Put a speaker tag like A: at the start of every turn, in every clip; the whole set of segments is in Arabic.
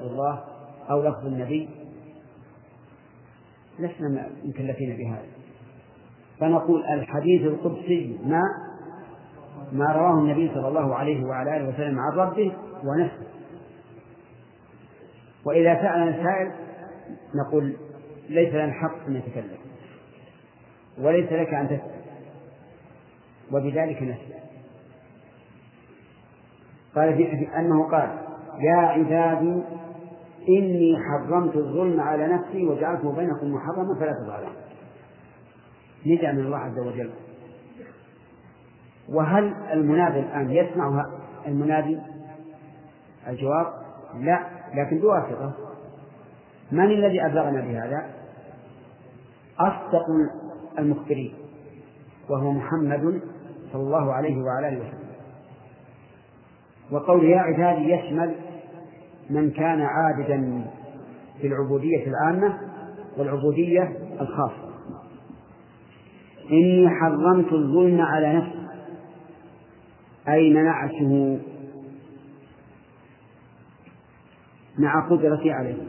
A: الله أو لفظ النبي. لسنا مكلفين بهذا. فنقول الحديث القدسي ما ما رواه النبي صلى الله عليه وعلى آله وسلم عن ربه ونفسه. وإذا سألنا السائل نقول ليس لنا الحق أن نتكلم. وليس لك أن تسأل. وبذلك نسأل. قال في أنه قال يا عبادي إني حرمت الظلم على نفسي وجعلته بينكم محرما فلا تظالموا. نداء من الله عز وجل. وهل المنادي الآن يسمع المنادي؟ الجواب لا لكن بواسطة. من الذي أبلغنا بهذا؟ أصدق المخبرين وهو محمد صلى الله عليه وعلى آله وسلم. وقول يا عبادي يشمل من كان عابدا في العبودية العامة والعبودية الخاصة. إني حرمت الظلم على نفسي أي منعته مع قدرتي عليه.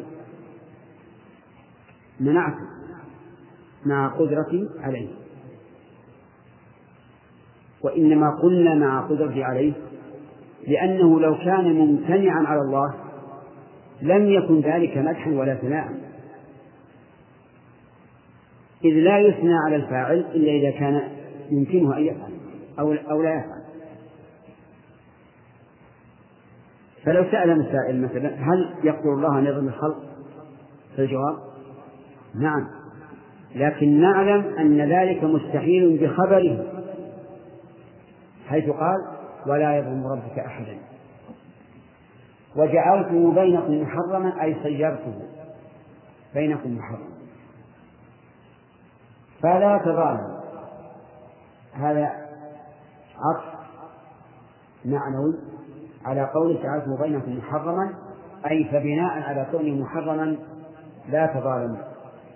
A: منعته مع قدرتي عليه. وإنما قلنا مع قدرتي عليه لأنه لو كان ممتنعا على الله لم يكن ذلك مدحا ولا ثناء. إذ لا يثنى على الفاعل إلا إذا كان يمكنه أن يفعل أو أو لا يفعل. فلو سأل السائل مثلا هل يقدر الله أن يظلم الخلق؟ فالجواب نعم. لكن نعلم أن ذلك مستحيل بخبره حيث قال ولا يظلم ربك أحدا. وجعلته بينكم محرما أي صيرته بينكم محرما. فلا تظالموا. هذا عطف معنوي على قول جعلته بينكم محرما أي فبناء على كونه محرما لا تظالموا.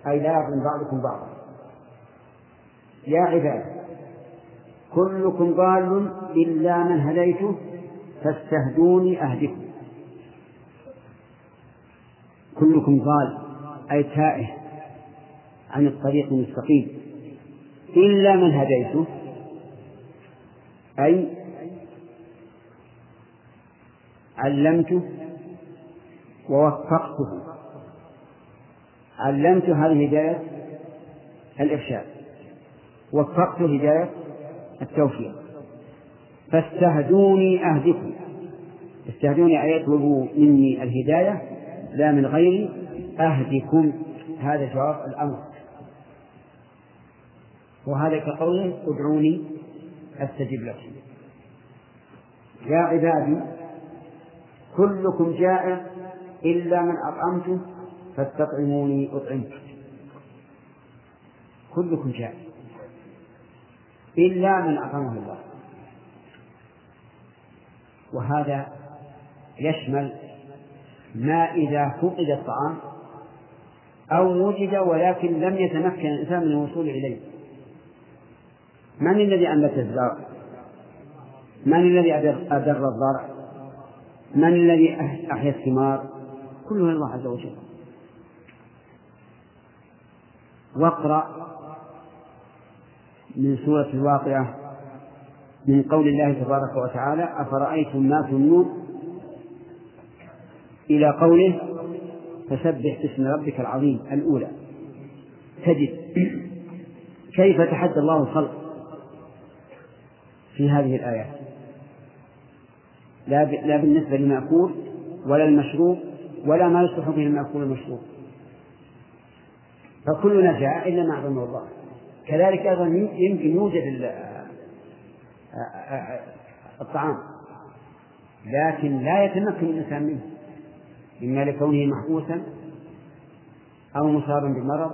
A: أي لا يظلم بعضكم بعضا. يا عباد كلكم ضال إلا من هديته فاستهدوني أهدكم. كلكم ضال أي تائه عن الطريق المستقيم. إلا من هديته أي علمته ووفقته. علمت هذه هداية الإرشاد وفقت هداية التوفيق. فاستهدوني أهدكم. استهدوني أي اطلبوا مني الهداية. لا من غيري أهدكم. هذا جواب الأمر. وهذا كقوله ادعوني أستجب لكم. يا عبادي كلكم جائع إلا من أطعمته فاستطعموني أطعمكم كلكم جائع إلا من أطعمه الله. وهذا يشمل ما إذا فقد الطعام أو وجد ولكن لم يتمكن الإنسان من الوصول إليه من الذي أنبت الزرع؟ من الذي أدر الضرع؟ من الذي أحيا الثمار؟ كله الله عز وجل واقرأ من سورة الواقعة من قول الله تبارك وتعالى أفرأيتم ما تمنون إلى قوله فسبح باسم ربك العظيم الأولى. تجد كيف تحدى الله الخلق في هذه الآيات. لا بالنسبة للمأكول ولا المشروب ولا ما يصلح به المأكول والمشروب. فكلنا جاء إلا ما أعظمه الله. كذلك أيضا يمكن يوجد الطعام. لكن لا يتمكن الإنسان منه. إما لكونه محبوسا أو مصابا بمرض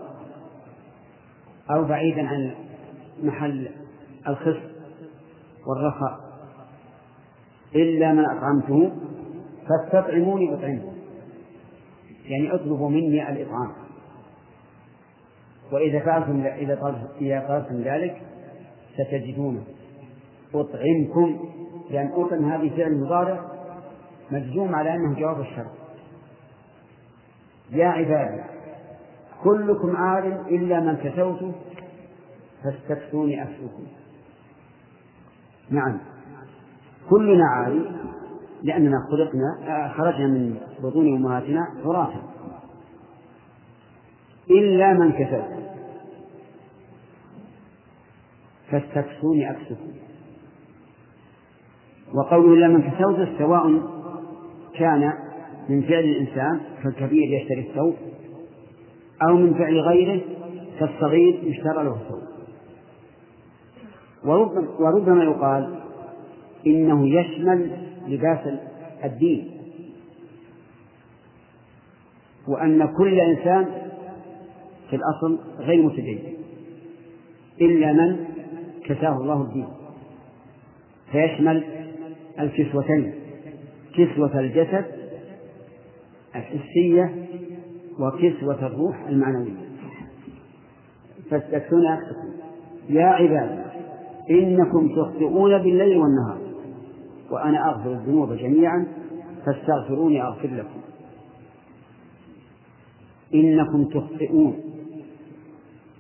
A: أو بعيدا عن محل الخص والرخاء. إلا من أطعمته فاستطعموني أطعمكم يعني اطلبوا مني الإطعام. وإذا فعلتم إذا طلبتم ذلك ستجدونه أطعمكم. لأن أطعم هذه فعل مضارع مجزوم على أنه جواب الشرط يا عبادي كلكم عار إلا من كسوت فاستكسوني أكسوكم نعم كلنا عاري لأننا خلقنا خرجنا من بطون أمهاتنا عراة إلا من كسوت فاستكسوني أكسكم وقوله إلا من كسوت سواء كان من فعل الإنسان كالكبير يشتري الثوب أو من فعل غيره كالصغير يشترى له الثوب. وربما, وربما يقال إنه يشمل لباس الدين وأن كل إنسان في الأصل غير متدين إلا من كساه الله الدين. فيشمل الكسوتين كسوة الجسد الحسية وكسوة الروح المعنوية. فاستكسون يا عباد إنكم تخطئون بالليل والنهار وأنا أغفر الذنوب جميعا فاستغفروني أغفر لكم. إنكم تخطئون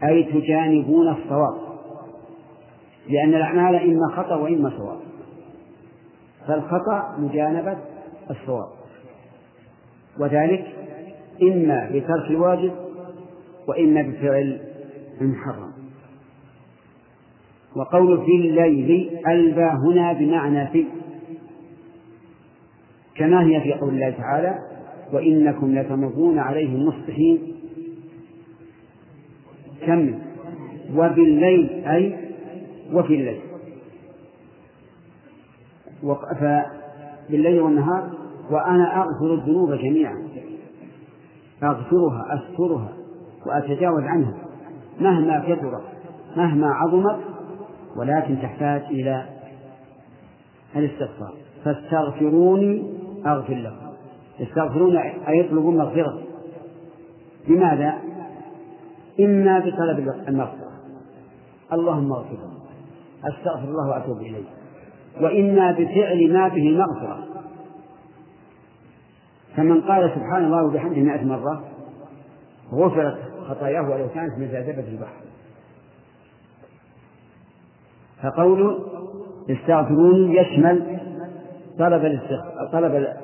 A: أي تجانبون الصواب لأن الأعمال إما خطأ وإما صواب فالخطأ مجانبة الصواب. وذلك إما بترك الواجب وإما بفعل المحرم. وقول في الليل ألبى هنا بمعنى في كما هي في قول الله تعالى وإنكم لتمرون عليهم مصبحين. كم؟ وبالليل أي وفي الليل. فبالليل والنهار وأنا أغفر الذنوب جميعا. أغفرها أسترها وأتجاوز عنها مهما كثرت مهما عظمت ولكن تحتاج إلى الاستغفار. فاستغفروني أغفر لكم. يستغفرون أي يطلبون مغفرة. لماذا؟ إما بطلب المغفرة. اللهم اغفر أستغفر الله وأتوب إليه. وإما بفعل ما به المغفرة. فمن قال سبحان الله وبحمده مائة مرة غفرت خطاياه ولو كانت من زبدة البحر. فقوله استغفروني يشمل طلب طلب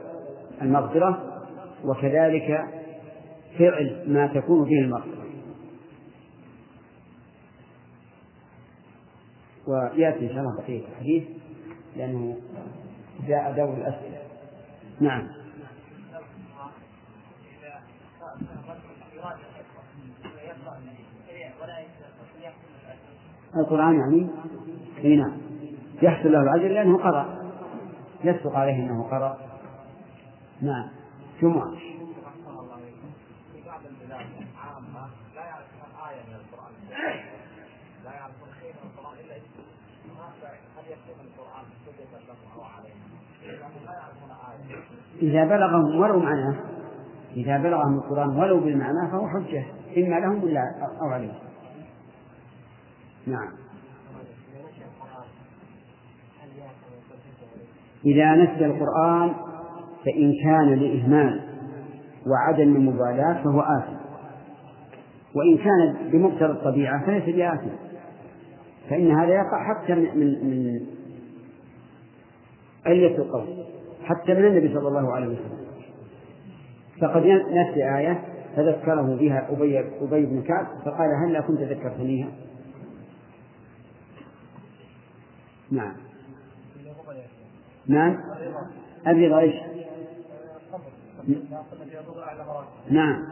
A: المغفرة وكذلك فعل ما تكون به المغفرة. ويأتي إن شاء الله بقية الحديث لأنه جاء دور الأسئلة. نعم. القرآن يعني نعم يحصل له الأجر لأنه قرأ. يصدق عليه أنه قرأ. نعم. جمعة. إذا بلغهم ولو معناه إذا بلغهم القرآن ولو بالمعنى فهو حجة إما لهم ولا أو عليهم. نعم. إذا نسي القرآن فإن كان لإهمال وعدم المبالاة فهو آثم. وإن كان بمقتضى الطبيعة فليس بآثم. فإن هذا يقع حتى من من, من أية القول حتى من النبي صلى الله عليه وسلم. فقد نسي آية فذكره بها أبي أبي بن كعب فقال هل كنت ذكرتنيها؟ نعم. نعم. أبيض إيش؟ نعم.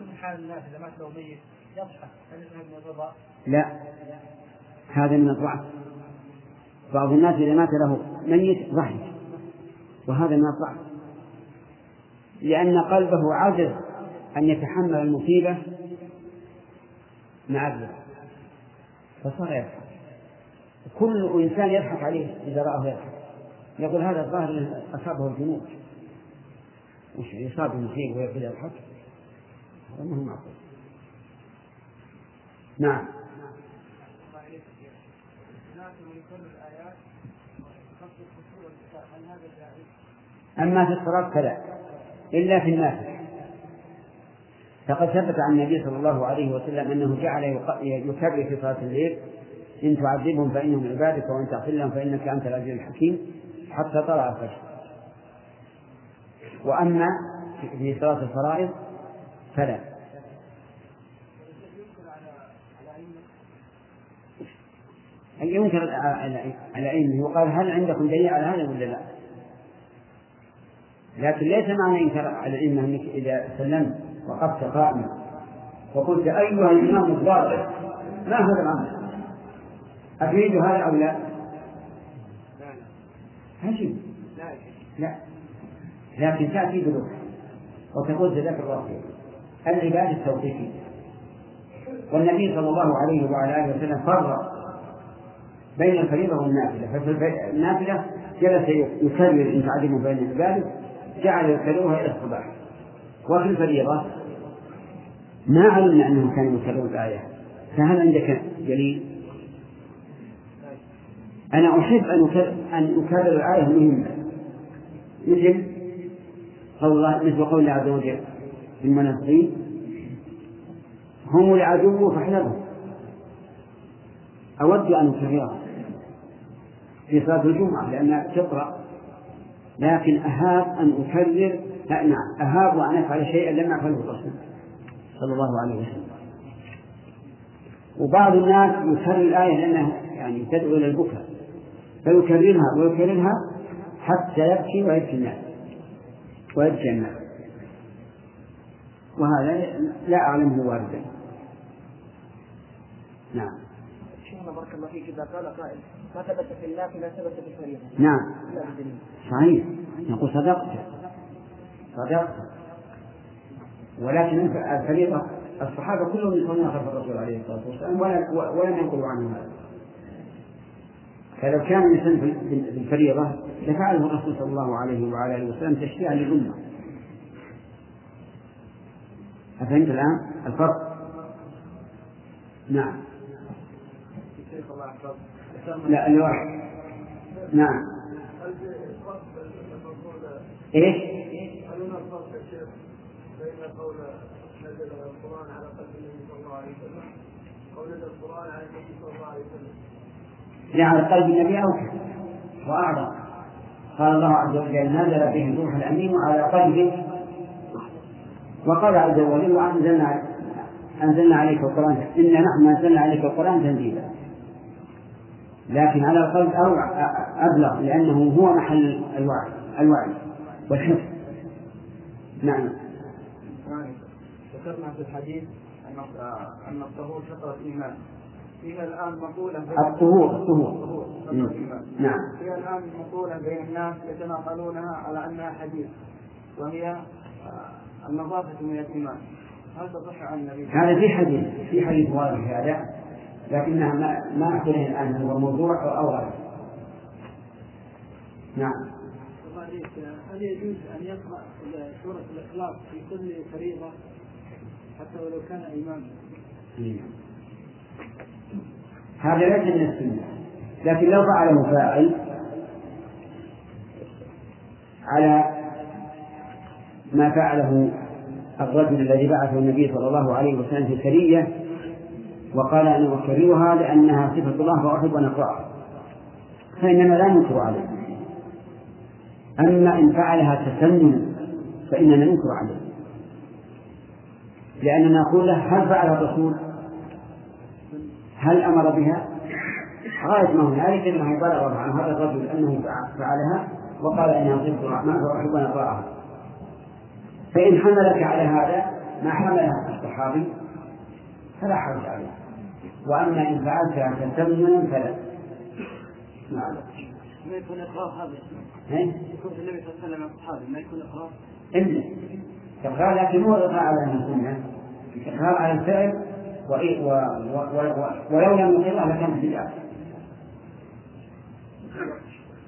A: كل حال الناس إذا مات له ميت يضحك هل من الرضا؟ لا. هذا من الضعف. بعض الناس إذا مات له ميت ضحك وهذا من الضعف. لأن قلبه عجز أن يتحمل المصيبة مع الرضا فصار يضحك كل إنسان يضحك عليه إذا رآه يضحك. يقول هذا الظاهر أصابه الجنود وش يصاب المصيبة ويبتدأ يضحك؟ هذا ما هو معقول. نعم. أما في الصلاة فلا إلا في النافلة. فقد ثبت عن النبي صلى الله عليه وسلم أنه جعل يكرر في صلاة الليل إن تعذبهم فإنهم عبادك وإن تغفر لهم فإنك أنت العزيز الحكيم حتى طلع الفجر وأما في صلاة الفرائض فلا ينكر على أئمة وقال هل عندكم دليل على هذا ولا لا؟ لكن ليس معنى إنكار على الأئمة أنك إذا سلمت وقفت قائما وقلت أيها الإمام الضابط ما هذا الأمر؟ أتريد هذا أو لا؟ عجيب لا. لكن تأتي بلغة وتقول جزاك الله خير. العبادة التوقيفية والنبي صلى الله عليه وعلى آله وسلم فرق بين الفريضة والنافلة. ففي النافلة جلس يكرر إن تعلموا بين العباد جعل يكررها إلى الصباح. وفي الفريضة ما علمنا أنه كان يكرر الآية. فهل عندك دليل؟ أنا أحب أن أن أكرر الآية المهمة. مثل قول الله مثل قول الله عز وجل في المنافقين هم العدو فاحذرهم. أود أن أكررها في صلاة الجمعة لأنها تقرأ لكن أهاب أن أكرر نعم أهاب أن أفعل شيئا لم يفعله الرسول صلى الله عليه وسلم. وبعض الناس يكرر الآية لأنها يعني تدعو إلى البكاء. فيكررها ويكررها حتى يبكي ويبكي الناس. ويبكي الناس. وهذا لا أعلمه واردا. نعم.
B: شيخنا بارك الله فيك إذا قال قائل ما ثبت في النافلة ثبت في الفريضة.
A: نعم. صحيح. نقول صدقت. صدقت. ولكن الفريضة الصحابة كلهم يصلون خلف الرسول عليه الصلاة والسلام ولم ينقلوا عنه. هذا فلو كان الإنسان في الفريضة لفعله الرسول صلى الله عليه وعلى آله وسلم تشريعا للأمة. أفهمت الآن؟ الفرق؟ نعم. لا الواحد نعم. إيش؟ هل هناك فرق يا شيخ بين قول نزل القرآن على قلب النبي صلى الله عليه وسلم. قول القرآن على النبي صلى الله عليه وسلم. على قلب النبي أوكل وأعظم قال الله عز وجل نزل به الروح الأمين على قلبه. وقال عز وجل وأنزلنا أنزلنا عليك القرآن إنا نحن أنزلنا عليك القرآن تنزيلا. لكن على القلب أبلغ لأنه هو محل الوعي الوعي والحفظ. نعم.
B: ذكرنا في الحديث أن الطهور شطرة الإيمان. فيها الآن مقولة
A: الطهور الطهور. نعم.
B: فيها الآن مقولة بين الناس يتناقلونها على أنها حديث وهي آه، النظافة من الإيمان. هل تصح عن النبي؟
A: هذا في حديث في حديث وارد هذا لكنها ما ما أخبره الآن هو موضوع أو غير نعم.
B: هل يجوز أن يقرأ سورة الإخلاص في كل فريضة حتى ولو كان إماما؟
A: هذا ليس من السنة لكن لو فعله فاعل على ما فعله الرجل الذي بعثه النبي صلى الله عليه وسلم في السرية وقال أنا أكررها لأنها صفة الله وأحب أن أقرأها. فإننا لا ننكر عليه. أما إن فعلها تسننا فإننا ننكر عليه. لأننا نقول له هل فعلها الرسول؟ هل أمر بها؟ غاية ما هنالك أنه بلغ عن هذا الرجل أنه فعلها وقال إنها صفة الرحمن وأحب أن أقرأها فإن حملك على هذا ما حملها الصحابي فلا حرج عليه. وأما إن فعلتها تسمنا فلا.
B: نعم ما يكون إقرار هذا؟
A: إيه؟
B: يكون النبي صلى الله عليه وسلم أصحابه ما يكون إقرار؟
A: إلا. إقرار لكن مو إقرار على السنة إقرار على الفعل. ولو لم يقرها لكانت بدعة.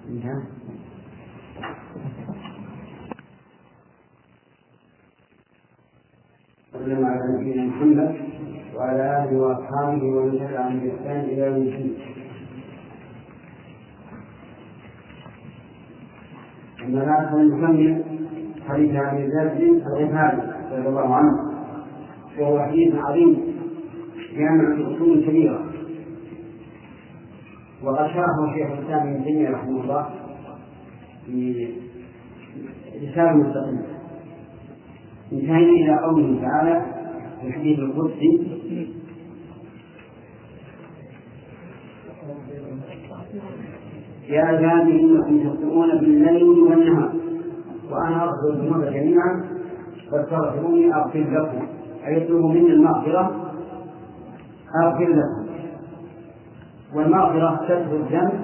A: انتهى وسلم على نبينا محمد وعلى آله وأصحابه ومن تبعهم بإحسان إلى يوم الدين. أما بعد فنكمل حديث عن الجابر الغفاري رضي الله عنه وهو حديث عظيم. جامع في أصول كبيرة. شرحه شيخ الإسلام ابن تيمية رحمه الله في رسالة مستقلة. انتهينا إلى قوله تعالى في الحديث القدسي. يا عبادي إنكم تخطئون بالليل والنهار وأنا أغفر الذنوب جميعا فاستغفروني أغفر لكم أي يطلبوا مني المغفرة. أغفر لكم والمغفرة ستر الذنب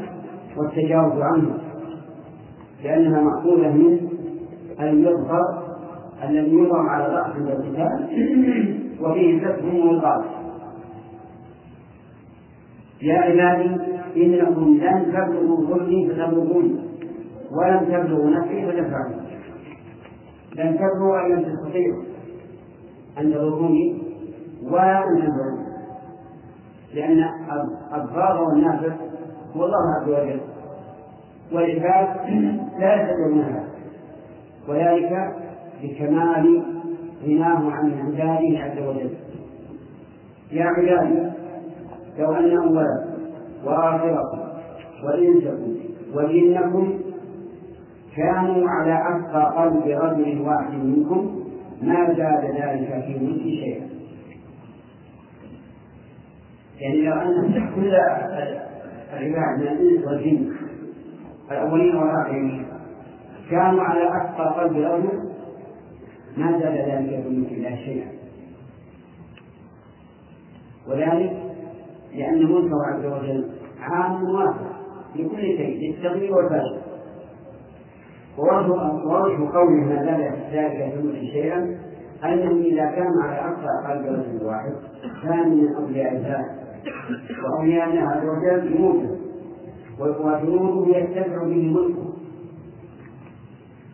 A: والتجاوز عنه لأنها مأخوذة من المغفر الذي يوضع على رأس القتال وفيه ستر وغاز يا عبادي إنكم لن تبلغوا ظلمي فتبلغوني ولن تبلغوا نفسي فتنفعني لن تبلغوا أن لم تستطيعوا أن تضروني ولا أن تنفعوني لأن الضار والنافع هو الله عز وجل والعباد لا يستطيعون هذا وذلك بكمال غناه عن عباده عز وجل. يا عبادي لو أن أولكم وآخركم وإنسكم وجنكم كانوا على أتقى قلب رجل واحد منكم ما زاد ذلك في ملك شيئا. يعني لو أن كل العباد من الإنس والجن الأولين والآخرين كانوا على أتقى قلب رجل ما زاد ذلك في ملك الله شيئا. وذلك لأن ملكه عز وجل عام واسع لكل شيء للتغيير والفشل ووجه قوله ما زال ذلك الملك شيئا أنه إذا كان على أقصى قلب رجل واحد كان من أولياء الله. الله عز وجل جنوده وجنوده يتبع به ملكه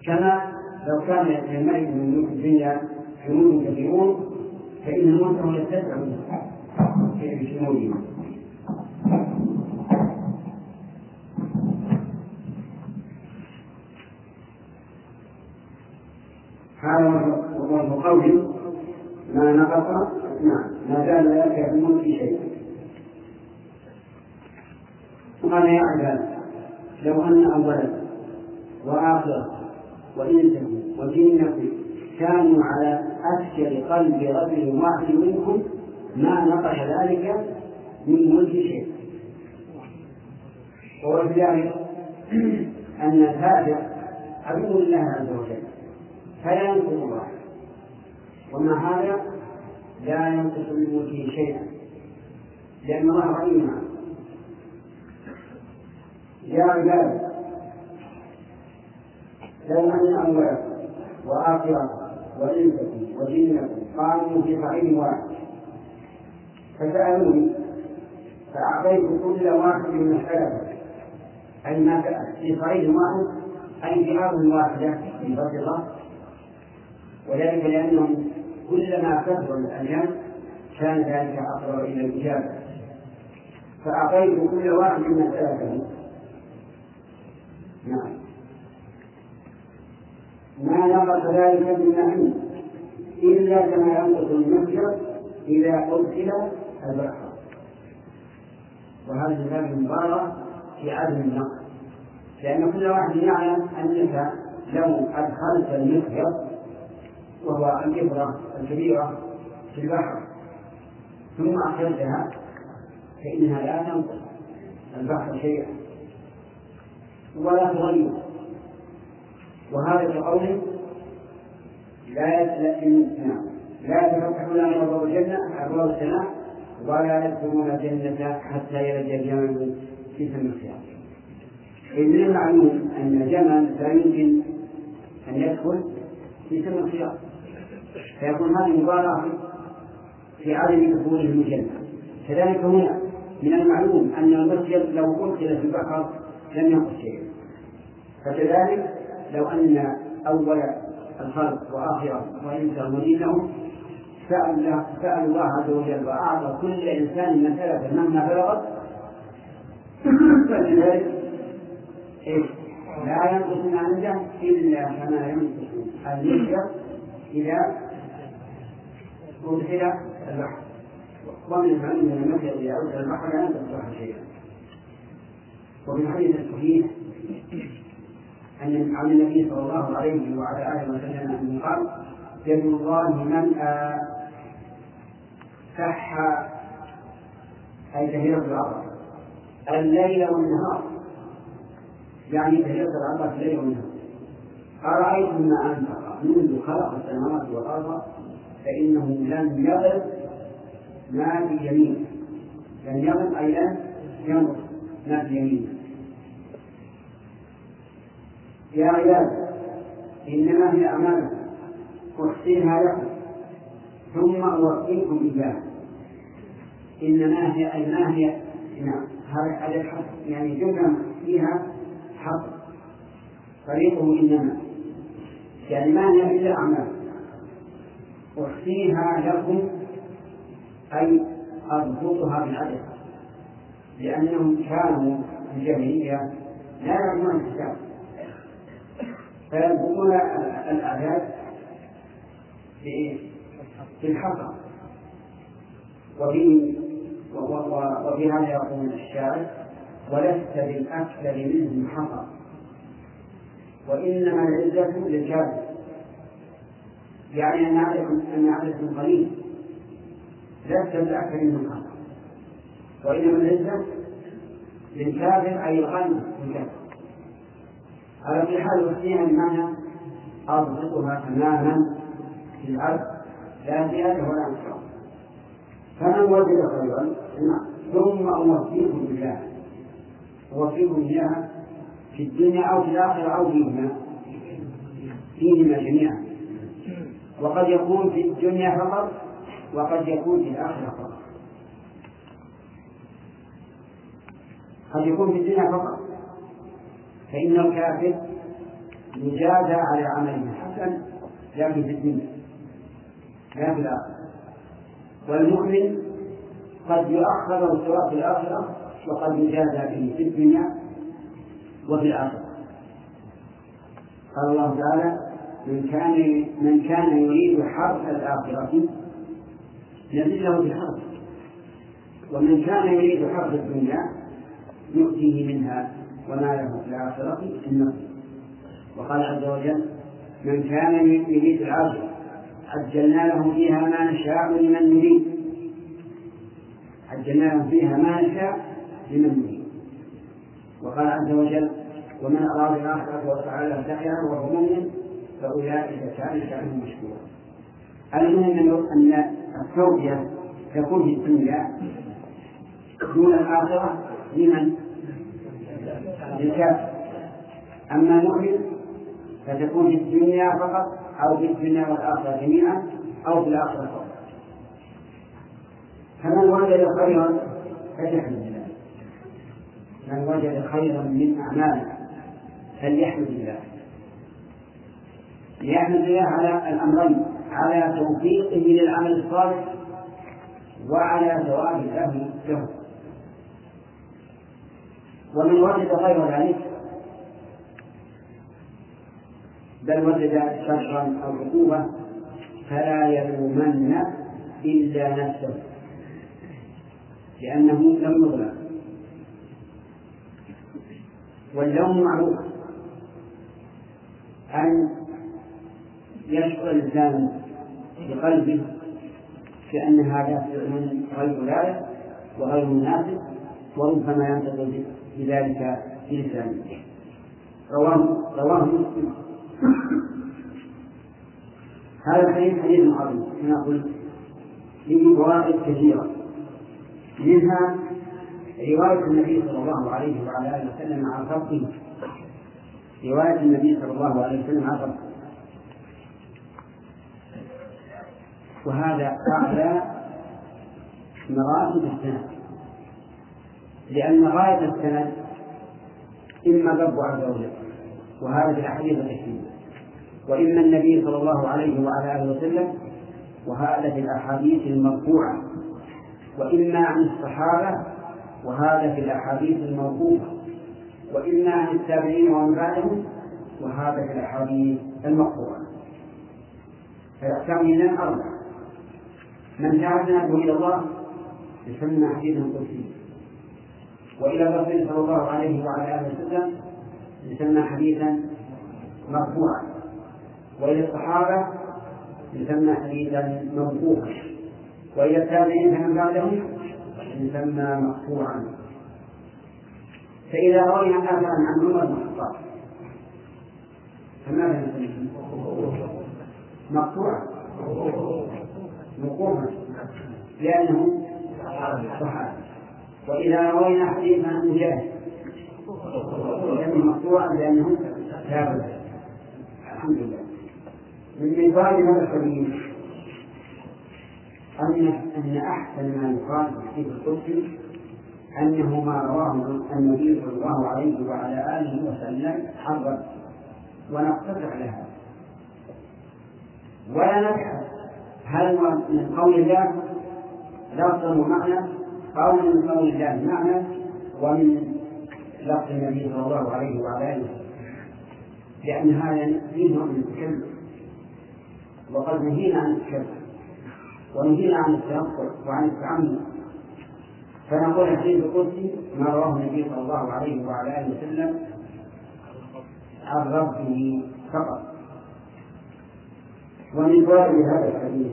A: كما لو كان للملك من ملوك الدنيا جنود كثيرون فإن ملكه يتبع بجنوده هذا وجه قول ما نقص؟ نعم. ما زال ذلك في الملك شيء. قال يا عباد لو أن اولا واخرا وانسكم وجنكم كانوا على أسكر قلب رجل واحد منكم ما نقص ذلك من ملك شيء. ولذلك أن الكافر عدو لله عز وجل. فلا ينقص الله. ومع هذا لا ينقص من ملكه شيئا. لأن الله غني عنه يا عباد لو أن أولكم وآخركم وإنسكم وجنكم قاموا في صعيد واحد. فسألوني فأعطيت كل واحد من الثلاثة أي ما في صعيد واحد؟ أي في أرض واحدة من فضل الله؟ وذلك لأنهم كلما كثر الأيام كان ذلك أقرب إلى الإجابة فأعطيت كل واحد من الثلاثة نعم. ما نقص ذلك من نعيم إلا كما ينقص المسجد إذا أدخل البحر. وهذه الباب المبارك في عدم النقص. لأن كل واحد يعلم أنك لو أدخلت المسجد وهو الإبرة الكبيرة في البحر ثم أخرجتها فإنها لا تنقص. البحر شيئا. ولا تغير. وهذا كقوله لا نعم لا يتفتح لنا أبواب الجنة أبواب السماء ولا يدخلون الجنة حتى يلج الجمل في سم الخيام إذ من المعلوم أن الجمل لا يمكن أن يدخل في سم الخيام فيكون هذه مبالغة في عدم دخوله الجنة. كذلك هنا من المعلوم أن المسجد لو أدخل في البحر لم ينقص شيئا فكذلك لو أن أول الخلق وآخره وإنسان ودينهم سأل سأل الله عز وجل وأعطى كل إنسان مسألة مهما بلغت. فلذلك إيش؟ لا ينقص من عنده إلا كما ينقص المسجد إذا أدخل البحر. ومن المعلوم من المسجد إذا أدخل البحر لا تصلح شيئا. وفي الحديث الصحيح أن عن النبي صلى الله عليه وعلى آله وسلم أنه قال يد الله من صح أي كثيرة العرض الليل والنهار. يعني كثيرة العرض الليل والنهار. أرأيتم ما أنفق منذ خلق السماوات والأرض فإنه لم يغض ما في يمينه لم يغض أي لم يمر ما في يمينه يا عباد إنما هي أعمالكم أحسنها لكم. ثم أوفيكم إياها. إنما هي أي ما هي نعم هذا الحق يعني جملة فيها حق. طريقه إنما. يعني ما هي إلا أعمال أحصيها لكم. أي أضبطها بالعدد لأنهم كانوا في الجاهلية لا يعلمون الكتاب فيضبطون الأعداد بالحصى وفي هذا يقول الشاعر ولست بالأكثر منهم حصى وإنما العزة للكافر. يعني أن عدد أن عددهم قليل لست بالأكثر منهم حصى وإنما العزة للكافر أي الغني للكافر على كل حال وحسيها بمعنى أضبطها تماما في الأرض لا زيادة ولا نقصان فمن وجد خيرا ثم أوفيكم بالله أوفيكم إياها في الدنيا أو في الآخرة أو فيهما فيهما جميعا. وقد يكون في الدنيا فقط وقد يكون في الآخرة فقط. قد يكون في الدنيا فقط. فإن الكافر يجازى على عمله حسن لكن في الدنيا لا في الآخرة. والمؤمن قد يؤخر الثواب في الآخرة وقد يجازى به في الدنيا وفي الآخرة. قال الله تعالى من كان من كان يريد حرث الآخرة نزل له بالحرث. ومن كان يريد حرث الدنيا نؤتيه منها وما له في الآخرة من وقال عز وجل من كان يريد العاجل عجلنا له فيها ما نشاء لمن نريد. عجلنا له فيها ما نشاء لمن نريد. وقال عز وجل ومن أراد الآخرة وسعى لها سعيها وهو مؤمن فأولئك كان شأنهم مشكورا. المهم أن التوبية تكون في الدنيا دون الآخرة لمن؟ للكافر أما المؤمن فتكون في الدنيا فقط أو في الدنيا والآخرة جميعا أو في الآخرة فقط. فمن وجد خيرا فليحمد الله. من وجد خيرا من أعماله فليحمد الله. ليحمد الله على الأمرين على توفيقه للعمل الصالح وعلى ثواب الله له. ومن وجد غير ذلك. بل وجد شرا أو عقوبة فلا يلومن إلا نفسه لأنه لم يظلم. واللوم معروف. أن يشعر الإنسان بقلبه بأن هذا فعل غير لائق وغير مناسب وربما ينتقل بذلك في لسانه رواه رواه مسلم. هذا الحديث حديث عظيم. كما قلت فيه فوائد كثيرة. منها رواية النبي صلى الله عليه وعلى آله وسلم عن خلقه رواية النبي صلى الله عليه وسلم عن خلقه وهذا أعلى مراتب السند لأن غاية السند إما الرب عز وجل وهذا في الأحاديث الكثيرة وإما النبي صلى الله عليه وعلى آله وسلم وهذا في الأحاديث المرفوعة. وإما عن الصحابة وهذا في الأحاديث الموقوفة وإما عن التابعين ومن بعدهم وهذا في الأحاديث المقطوعة فالأحكام من أربعة من جعل سنده إلى الله يسمى حديثا قدسيا وإلى الرسول صلى الله عليه وعلى آله وسلم يسمى حديثا مرفوعا. وإلى الصحابة يسمى حديثا موقوفا وإلى التابعين فمن بعدهم يسمى مقطوعا فإذا روينا آثارا عن عمر بن الخطاب فماذا نسميه؟ مقطوعا موقوفا لأنه صحابي. وإذا روينا حديثا عن مجاهد لأنه مقطوعا لأنه ثابت الحمد لله. من فوائد هذا الحديث أن أن أحسن ما يقال في الحديث القدسي أنه ما رواه النبي صلى الله عليه وعلى آله وسلم حظا ونقتصر على هذا ولا نبحث هل من قول الله لفظا ومعنى أو من قول الله معنى ومن لفظ النبي صلى الله عليه وعلى آله. لأن هذا فيه نوع من التكلف وقد نهينا عن التكلف ونهينا عن التنقل وعن التعمد. فنقول الحديث القدسي ما رواه النبي صلى الله عليه وعلى آله وسلم عن ربه فقط. ومن فوائد هذا الحديث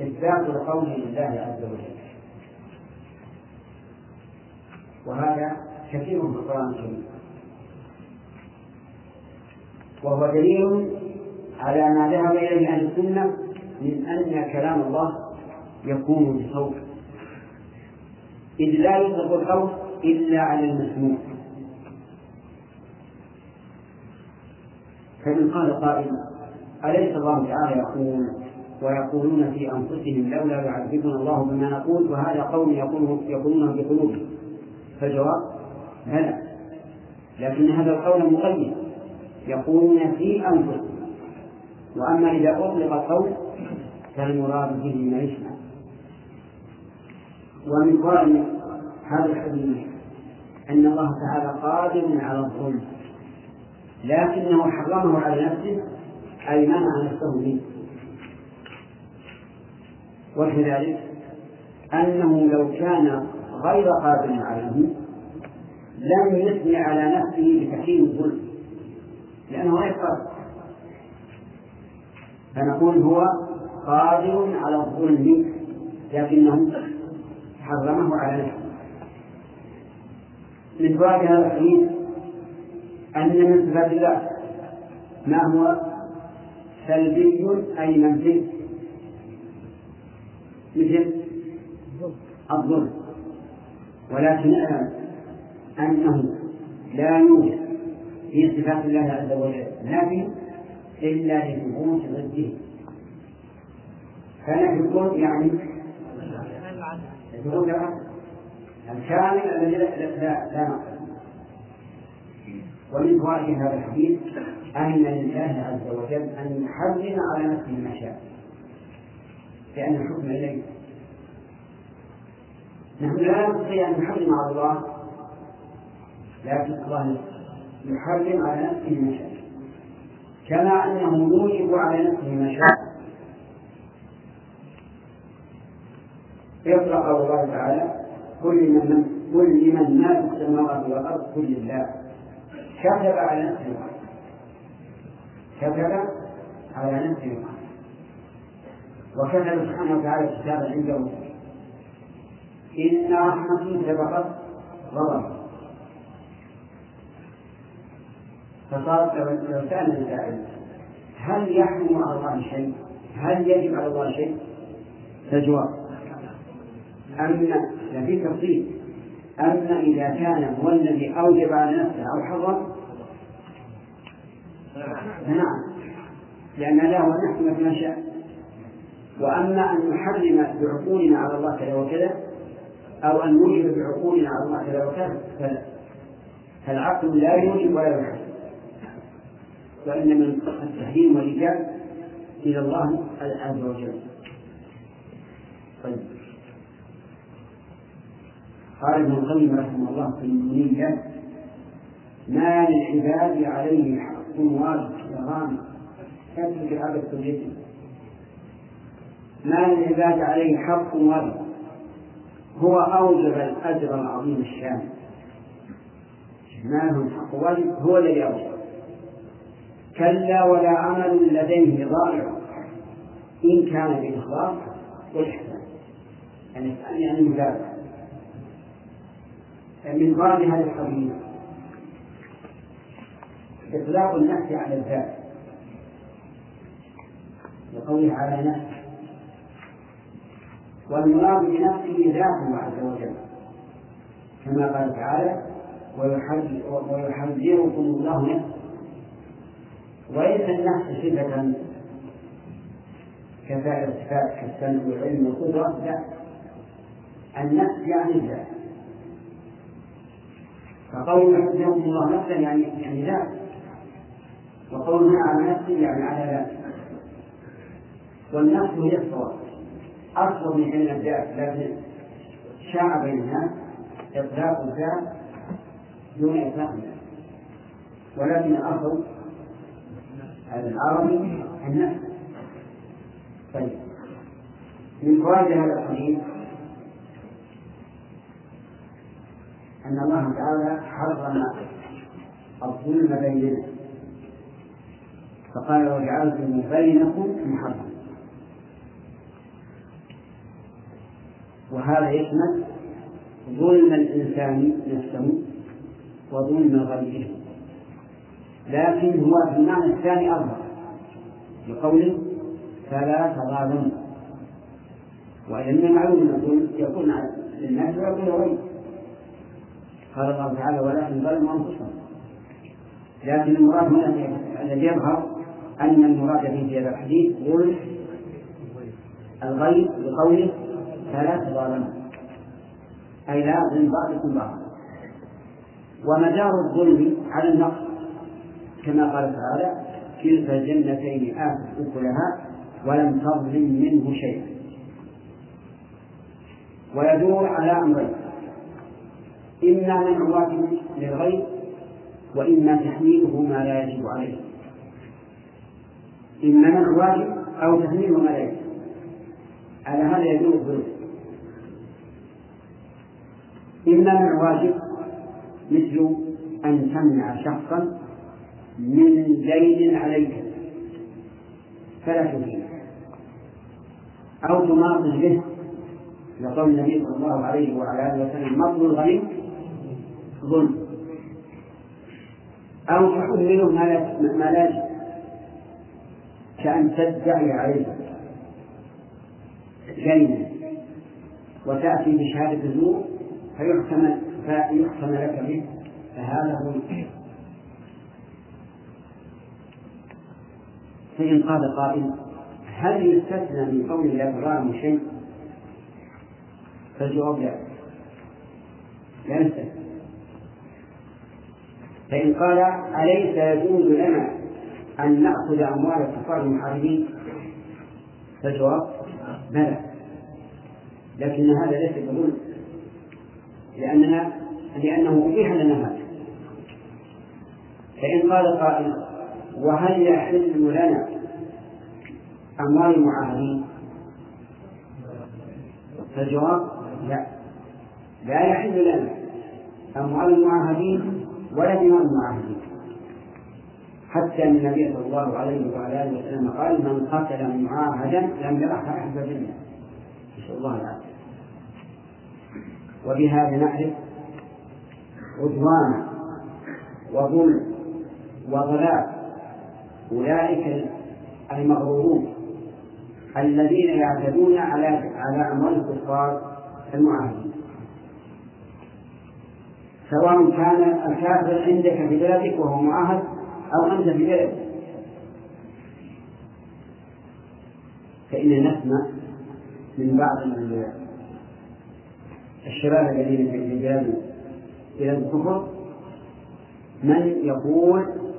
A: إثبات القول لله عز وجل. وهذا كثير في القرآن الكريم. وهو دليل على ما ذهب إليه أهل السنة من أن كلام الله يكون بصوت. إذ لا يطلق القول إلا على المسموع. فإن قال قائل أليس الله تعالى يقول؟ ويقولون في أنفسهم لولا يعذبنا الله بما نقول. وهذا قول يقولونه يقولونه بقلوبهم. فالجواب بلى. لكن هذا القول مقيد. يقولون في أنفسهم. وأما إذا أطلق القول فالمراد به ما يسمع ومن قائل هذا الحديث أن الله تعالى قادر على الظلم. لكنه حرمه على نفسه أي منع نفسه منه. وكذلك أنه لو كان غير قادر عليه لم يثني على نفسه بتحريم الظلم لأنه غير قادر فنقول هو قادر على الظلم لكنه حرمه على نفسه من فوائد هذا الحديث أن من صفات الله ما هو؟ سلبي أي منفي. مثل الظلم. ولكن أنه لا يوجد في صفات الله عز وجل نافي إلا لثبوت ضده. فنفي الظلم يعني العدل الكامل الذي لا لا, لا نقص. ومن فوائد هذا الحديث أن لله عز وجل أن يحرم على نفسه ما شاء. لأن الحكم إليه. نحن لا نستطيع أن نحرم على الله لكن الله يحرم على نفسه ما شاء كما أنه يوجب على نفسه ما شاء قول الله تعالى كل من كل من ما في السماوات والأرض كل الله كتب على نفسه كتب على نفسه وكتب سبحانه وتعالى كتابا عنده. إن رحمتي سبقت غضب. فصار لو سأل السائل هل يحكم على الله شيء؟ هل يجب على الله شيء؟ الجواب أما في تفصيل أما إذا كان هو الذي أوجب على نفسه أو حرم فنعم لأن له أن نحكم فيما شاء وأما أن نحرم بعقولنا على الله كذا وكذا أو أن نوجب بعقولنا على الله كذا وكذا فلا فالعقل لا يوجب ولا يحرم وإن من التحريم والإيجاب إلى الله عز وجل. طيب. قال ابن القيم رحمه الله في المنية ما للعباد عليه حق واجب غامض تترك العبد كليته ما للعباد عليه حق واجب. هو أوجب الأجر العظيم الشامل. ما لهم حق واجب؟ هو الذي أوجب. كلا ولا عمل لديه ضائع إن كان بالإخلاص والإحسان يعني يعني المتابعة من ضرب هذا الحديث. إطلاق النفس على الذات. لقوله على نفسه والمراد بنفسه ذاته عز وجل. كما قال تعالى ويحذركم الله نفسه وليس النفس صفة كسائر الصفات كالسمع والعلم والقدرة لا. النفس يعني الذات فقول يحذركم الله نفسا يعني يعني ذات وقولنا على نفسه يعني على ذات والنفس هي الصواب. أصل من علم الذات لكن شاع بين الناس إطلاق الذات دون إطلاق النفس ولكن الأصل العربي النفس طيب. من فوائد هذا الحديث أن الله تعالى حرم الظلم بيننا. فقال وجعلتم بينكم محرما وهذا يشمل ظلم الإنسان نفسه وظلم غيره. لكن هو في المعنى الثاني أظهر بقوله فلا تظالموا. وإذا من المعلوم أن يكون للناس ويكون لغيره قال الله تعالى ولكن ظلموا أنفسهم لكن المراد هنا الذي يظهر أن المراد في هذا الحديث ظلم الغيب بقوله فلا تظالموا. أي لا يظلم بعضكم بعضا ومدار الظلم على النقص. كما قال تعالى كلتا الجنتين آتت أكلها ولم تظلم منه شيئا. ويدور على أمرين إما منع واجب للغيب وإما تحميله ما لا يجب عليه. إما منع واجب أو تحميله ما لا يجب. على هذا يدور الظلم إما منع واجب مثل أن تمنع شخصا من دين عليك. فلا تدين أو تماطل به لقول النبي صلى الله عليه وعلى آله وسلم مطل الغني ظلم. أو تحمله ما لا كأن تدعي عليه. دينا وتأتي بشهادة الزور فيحكم فيحكم لك به. فهذا هو فإن قال قائل هل يستثنى من قول لا تظالم شيء؟ فالجواب لا لا يستثنى فإن قال أليس يجوز لنا أن نأخذ أموال الكفار المحاربين؟ فالجواب بلى لكن هذا ليس بظلم لأننا لأنه أبيح لنا هذا فإن قال قائل وهل يحل لنا أموال المعاهدين؟ فالجواب لا. لا يحل لنا أموال المعاهدين ولا دماء المعاهدين. حتى أن النبي صلى الله عليه وعلى آله وسلم قال من قتل معاهدا لم يرح أحد الجنة نسأل الله العافية وبهذا نعرف عدوان وظلم وضلال أولئك المغرورون الذين يعتدون على على أموال الكفار المعاهدين. سواء كان الكافر عندك في بلدك وهو معاهد أو أنت في بلدك. فإن نسمع من بعض الشباب الذين في بلاد بلاد الكفر من يقول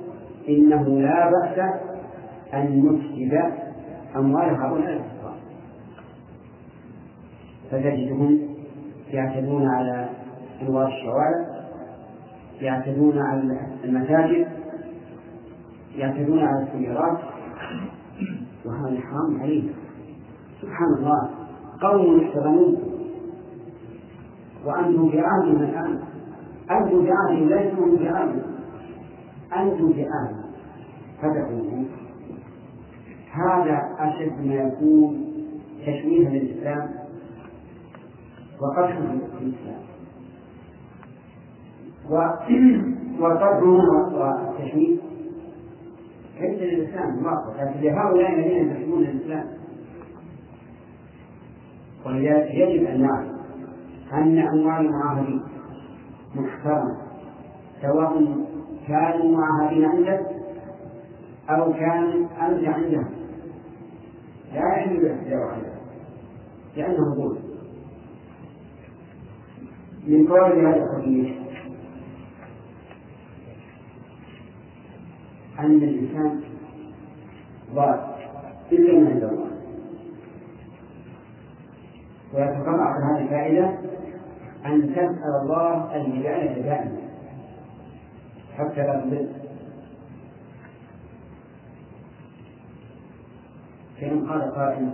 A: إنه لا بأس أن نفسد أموال هؤلاء الكفار فتجدهم يعتدون على أنوار الشوارع يعتدون على المساجد يعتدون على السيارات. وهذا حرام عليهم. سبحان الله. قوم يحترمون وأنتم في عهدهم الآن. أنتم في عهدهم ليسوا عهدهم. أنتم في فتقولون هذا أشد ما يكون تشويها للإسلام وقدحا في الإسلام والتشويه ليس للإسلام؟ مطلق لكن لهؤلاء الذين ينتسبون للإسلام. ولذلك يجب أن نعلم أن أموال المعاهدين محترمة سواء كانوا معاهدين عندك أو كان أنت عندهم. لا يحل الاحتجاج عليها لأنه ظلم من فوائد هذا الحديث أن الإنسان ضال إلا من عند الله. ويتطلع على هذه الفائدة أن تسأل الله الهداية دائما. حتى لا تضل فإن قال قائل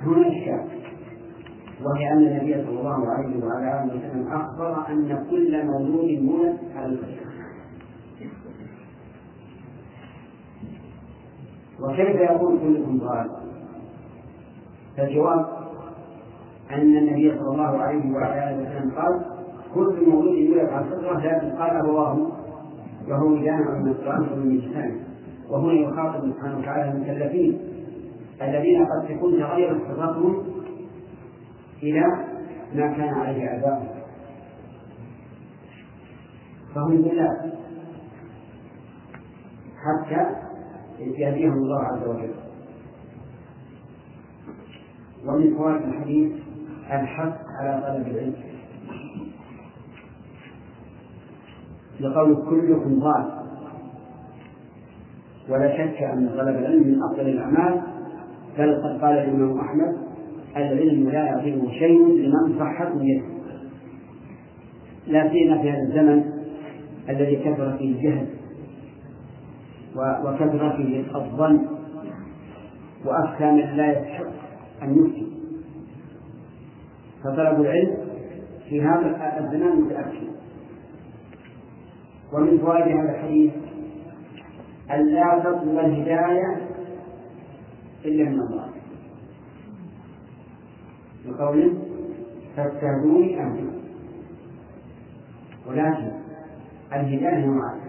A: هنا إشكال وهي أن النبي صلى الله عليه وعلى آله وسلم أخبر أن كل مولود يولد على الفطرة وكيف يكون كلكم ضال؟ فالجواب أن النبي صلى الله عليه وعلى آله وسلم قال كل مولود يولد على الفطرة لكن قال أبواه وهو جامع من ومن الجسام وهنا يخاطب سبحانه وتعالى المكلفين الذين قد تكون تغيرت فطرتهم إلى ما كان عليه آباؤهم فهم بالله حتى يهديهم الله عز وجل. ومن فوائد الحديث الحث على طلب العلم. لقول كلكم ضال. ولا شك أن طلب العلم من أفضل الأعمال بل قد قال الإمام أحمد العلم لا يعطيه شيء لمن صحت نيته لا سيما في هذا الزمن الذي كثر فيه الجهل وكثر فيه الظن وأفتى من لا يستحق أن يفتي. فطلب العلم في هذا الزمان متأكد. ومن فوائد هذا الحديث أن لا تطلب الهداية إلا من الله بقوله فاتبعوني أهدكم ولكن الهداية نوعان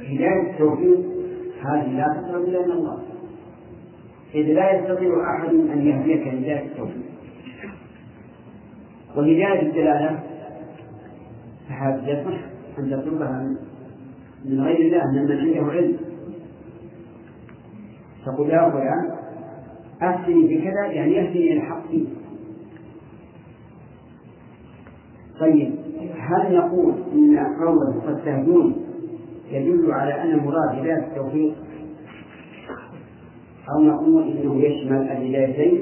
A: هداية التوفيق هذه لا تطلب إلا من الله. إذ لا يستطيع أحد أن يهديك هداية التوفيق وهداية الدلالة فهذه يصح أن تطلبها من غير الله من من عنده علم تقول يا فلان أفتني بكذا يعني إلى الحق فيه. طيب هل نقول إن قوله قد تهدون يدل على أن المراد هداية التوفيق؟ أو نقول إنه يشمل الهدايتين؟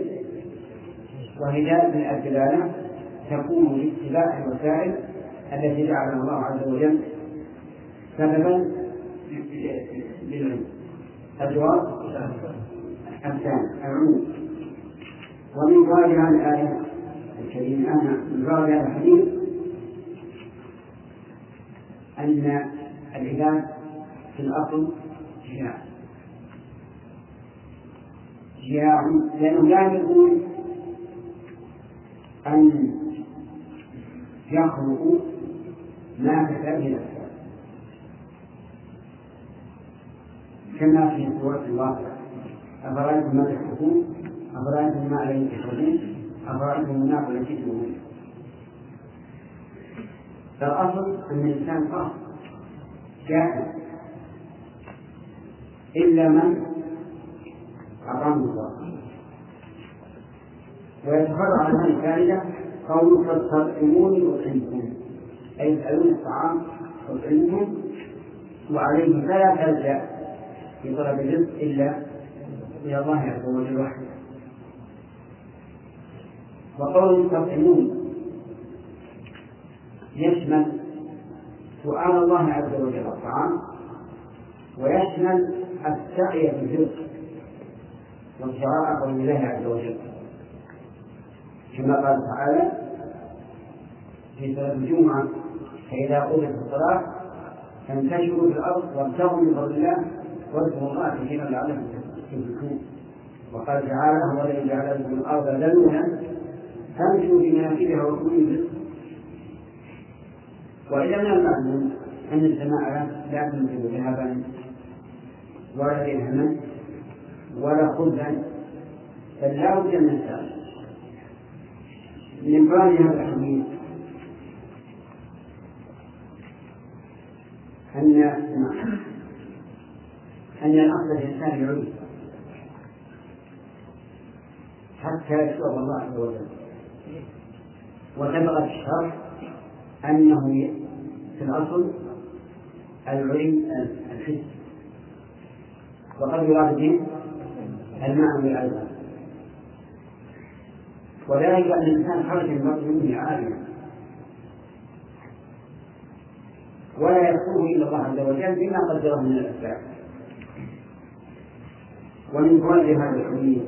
A: وهداية الدلالة تكون لاتباع الوسائل التي جعلها الله عز وجل سببا للعلم الجواب؟ الثاني العموم ومن فوائد هذه الآية الكريمة من فوائد هذا الحديث أن العباد في الأصل جياع جياع لأنه لا يقول أن يخلقوا ما كتب كما في سورة الواقع أفرأيتم ما تحكمون أفرأيتم ما الذي تشربون أفرأيتم النار التي تؤمنون فالأصل أن الإنسان قاصر جاهل. إلا من أقام الله. ويتفرع عن هذه الفائدة قول فاستطعموني أطعمكم أي يسألون الطعام أطعمكم وعليه فلا تلجأ. في طلب الرزق إلا إلى الله عز وجل وحده وقول تطعمون يشمل سؤال الله عز وجل الطعام ويشمل السعي في الرزق وابتغاء قول الله عز وجل. كما قال تعالى في سورة الجمعة فإذا قضيت الصلاة فانتشروا في الأرض وابتغوا من فضل الله واذكروا الله كثيرا لعلكم تفلحون وقال تعالى هو الذي جعل لكم الأرض ذلولا فأمشوا في مناكبها وكلوا من رزقه وإذا من المعلوم أن السماء لا تنزل ذهبا ولا درهما ولا خبزا بل لا بد من السائل من هذا الحديث أن أن الأصل الإنسان يعود. حتى يشرب الله عز وجل. وسبق الشرح أنه في الأصل العلم الحس. وقد يراد به المعنى والألباب وذلك أن الإنسان خرج من بطن أمه عالما ولا يذكره إلا الله عز وجل بما قدره من الأسباب. ومن فوائد هذا الحديث.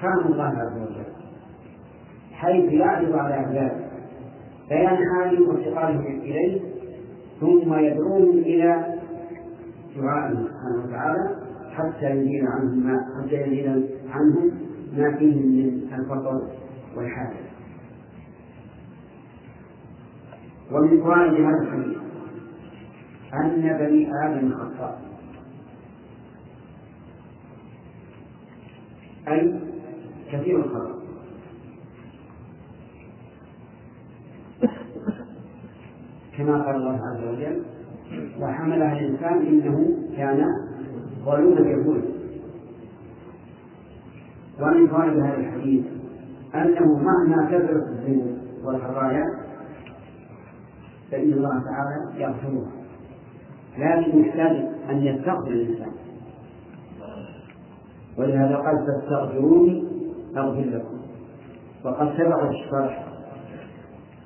A: كرم الله عز وجل حيث يعرض على عباده بيان حاله وافتقارهم إليه ثم يدعوهم إلى دعائه سبحانه وتعالى حتى يزيل عنهم ما حتى يزيل عنهم ما فيهم من الفقر والحاجة ومن فوائد هذا الحديث أن بني آدم خطاء. أي كثير الخطأ كما قال الله عز وجل وحملها الإنسان إنه كان ظلوما يقول ومن فوائد هذا الحديث أنه مهما كثرت الذنوب والخطايا فإن الله تعالى يغفرها. لكن يحتاج أن يستغفر الإنسان. ولهذا قال فاستغفروني أغفر لكم. وقد سبق الشرح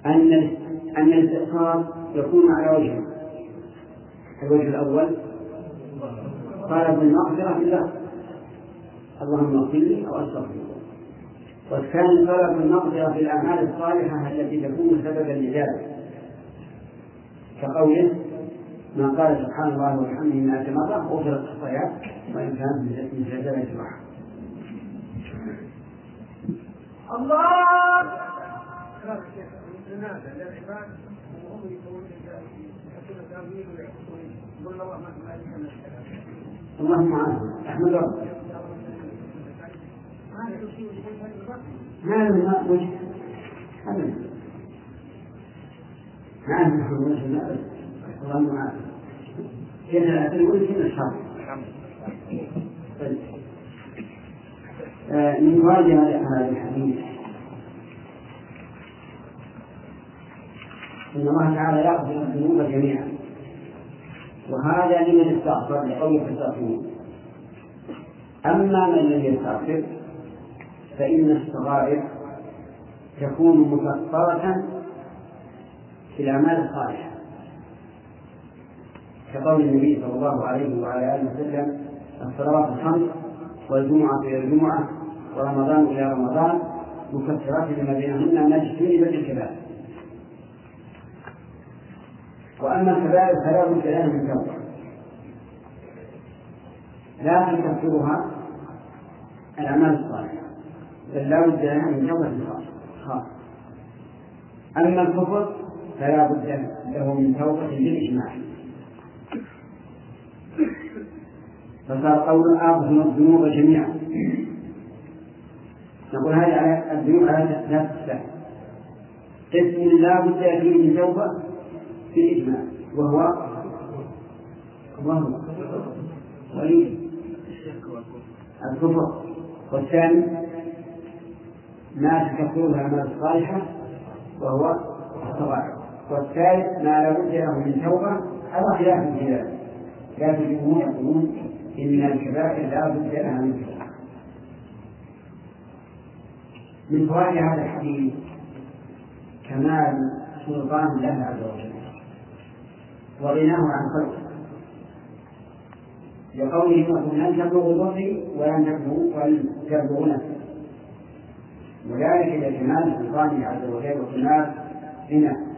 A: أن أن الاستغفار يكون على وجهين الوجه الأول. طلب المغفرة لله اللهم اغفر لي أو أستغفر والثاني طلب المغفرة في الأعمال الصالحة التي تكون سببا لذلك. كقوله ما قال سبحان الله وبحمده مئة مرة غفرت خطاياه وإن كانت من زلزلة البحر
B: الله!
A: اللهم عافنا احمد ربك ما له وجه ابدا ما عنده وجه كنا الشر من فوائد هذا الحديث. إن الله تعالى يغفر الذنوب جميعا. وهذا لمن استغفر لقوله تستغفرون أما من لم يستغفر فإن الصغائر تكون مكفره في الأعمال الصالحة. كقول النبي صلى الله عليه وعلى آله وسلم الصلوات الخمس والجمعة إلى الجمعة ورمضان إلى رمضان مكفرات لما بينهن ما اجتنبت الكبائر وأما الكبائر فلا بد لها من توبة لا تكفرها الأعمال الصالحة بل لا بد لها من توبة خاصة أما الكفر فلا بد له من توبة بالإجماع. فصار قول أعظم الذنوب جميعا. نقول هذه الذنوب على لا تستحق قسم لا بد فيه من توبة بالإجماع وهو وهو ولي الكفر. والثاني ما تكفره الأعمال الصالحة وهو الصغائر والثالث ما لا بد له من توبة على خلاف في ذلك لكن الجمهور يقولون إن الكبائر لا بد لها من توبة من فوائد هذا الحديث كمال سلطان الله عز وجل. وغناه عن خلقه. لقوله لن تبلغوا ضري ولن تبلغوا ولن تبلغوا نفسي وذلك لكمال سلطانه عز وجل وكمال غنى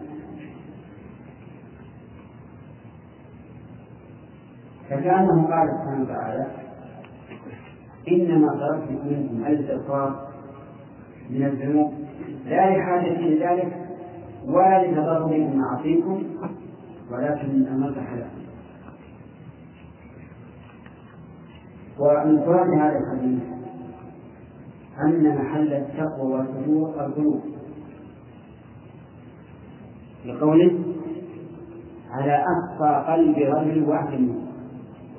A: فكأنه قال سبحانه وتعالى إنما طلبت منكم الاستغفار من الذنوب. لا لحاجة لذلك ولا لتضرر معاصيكم ولكن من أمرت لكم ومن فوائد هذا الحديث أن محل التقوى والفجور القلوب لقوله على أقصى قلب رجل واحد منه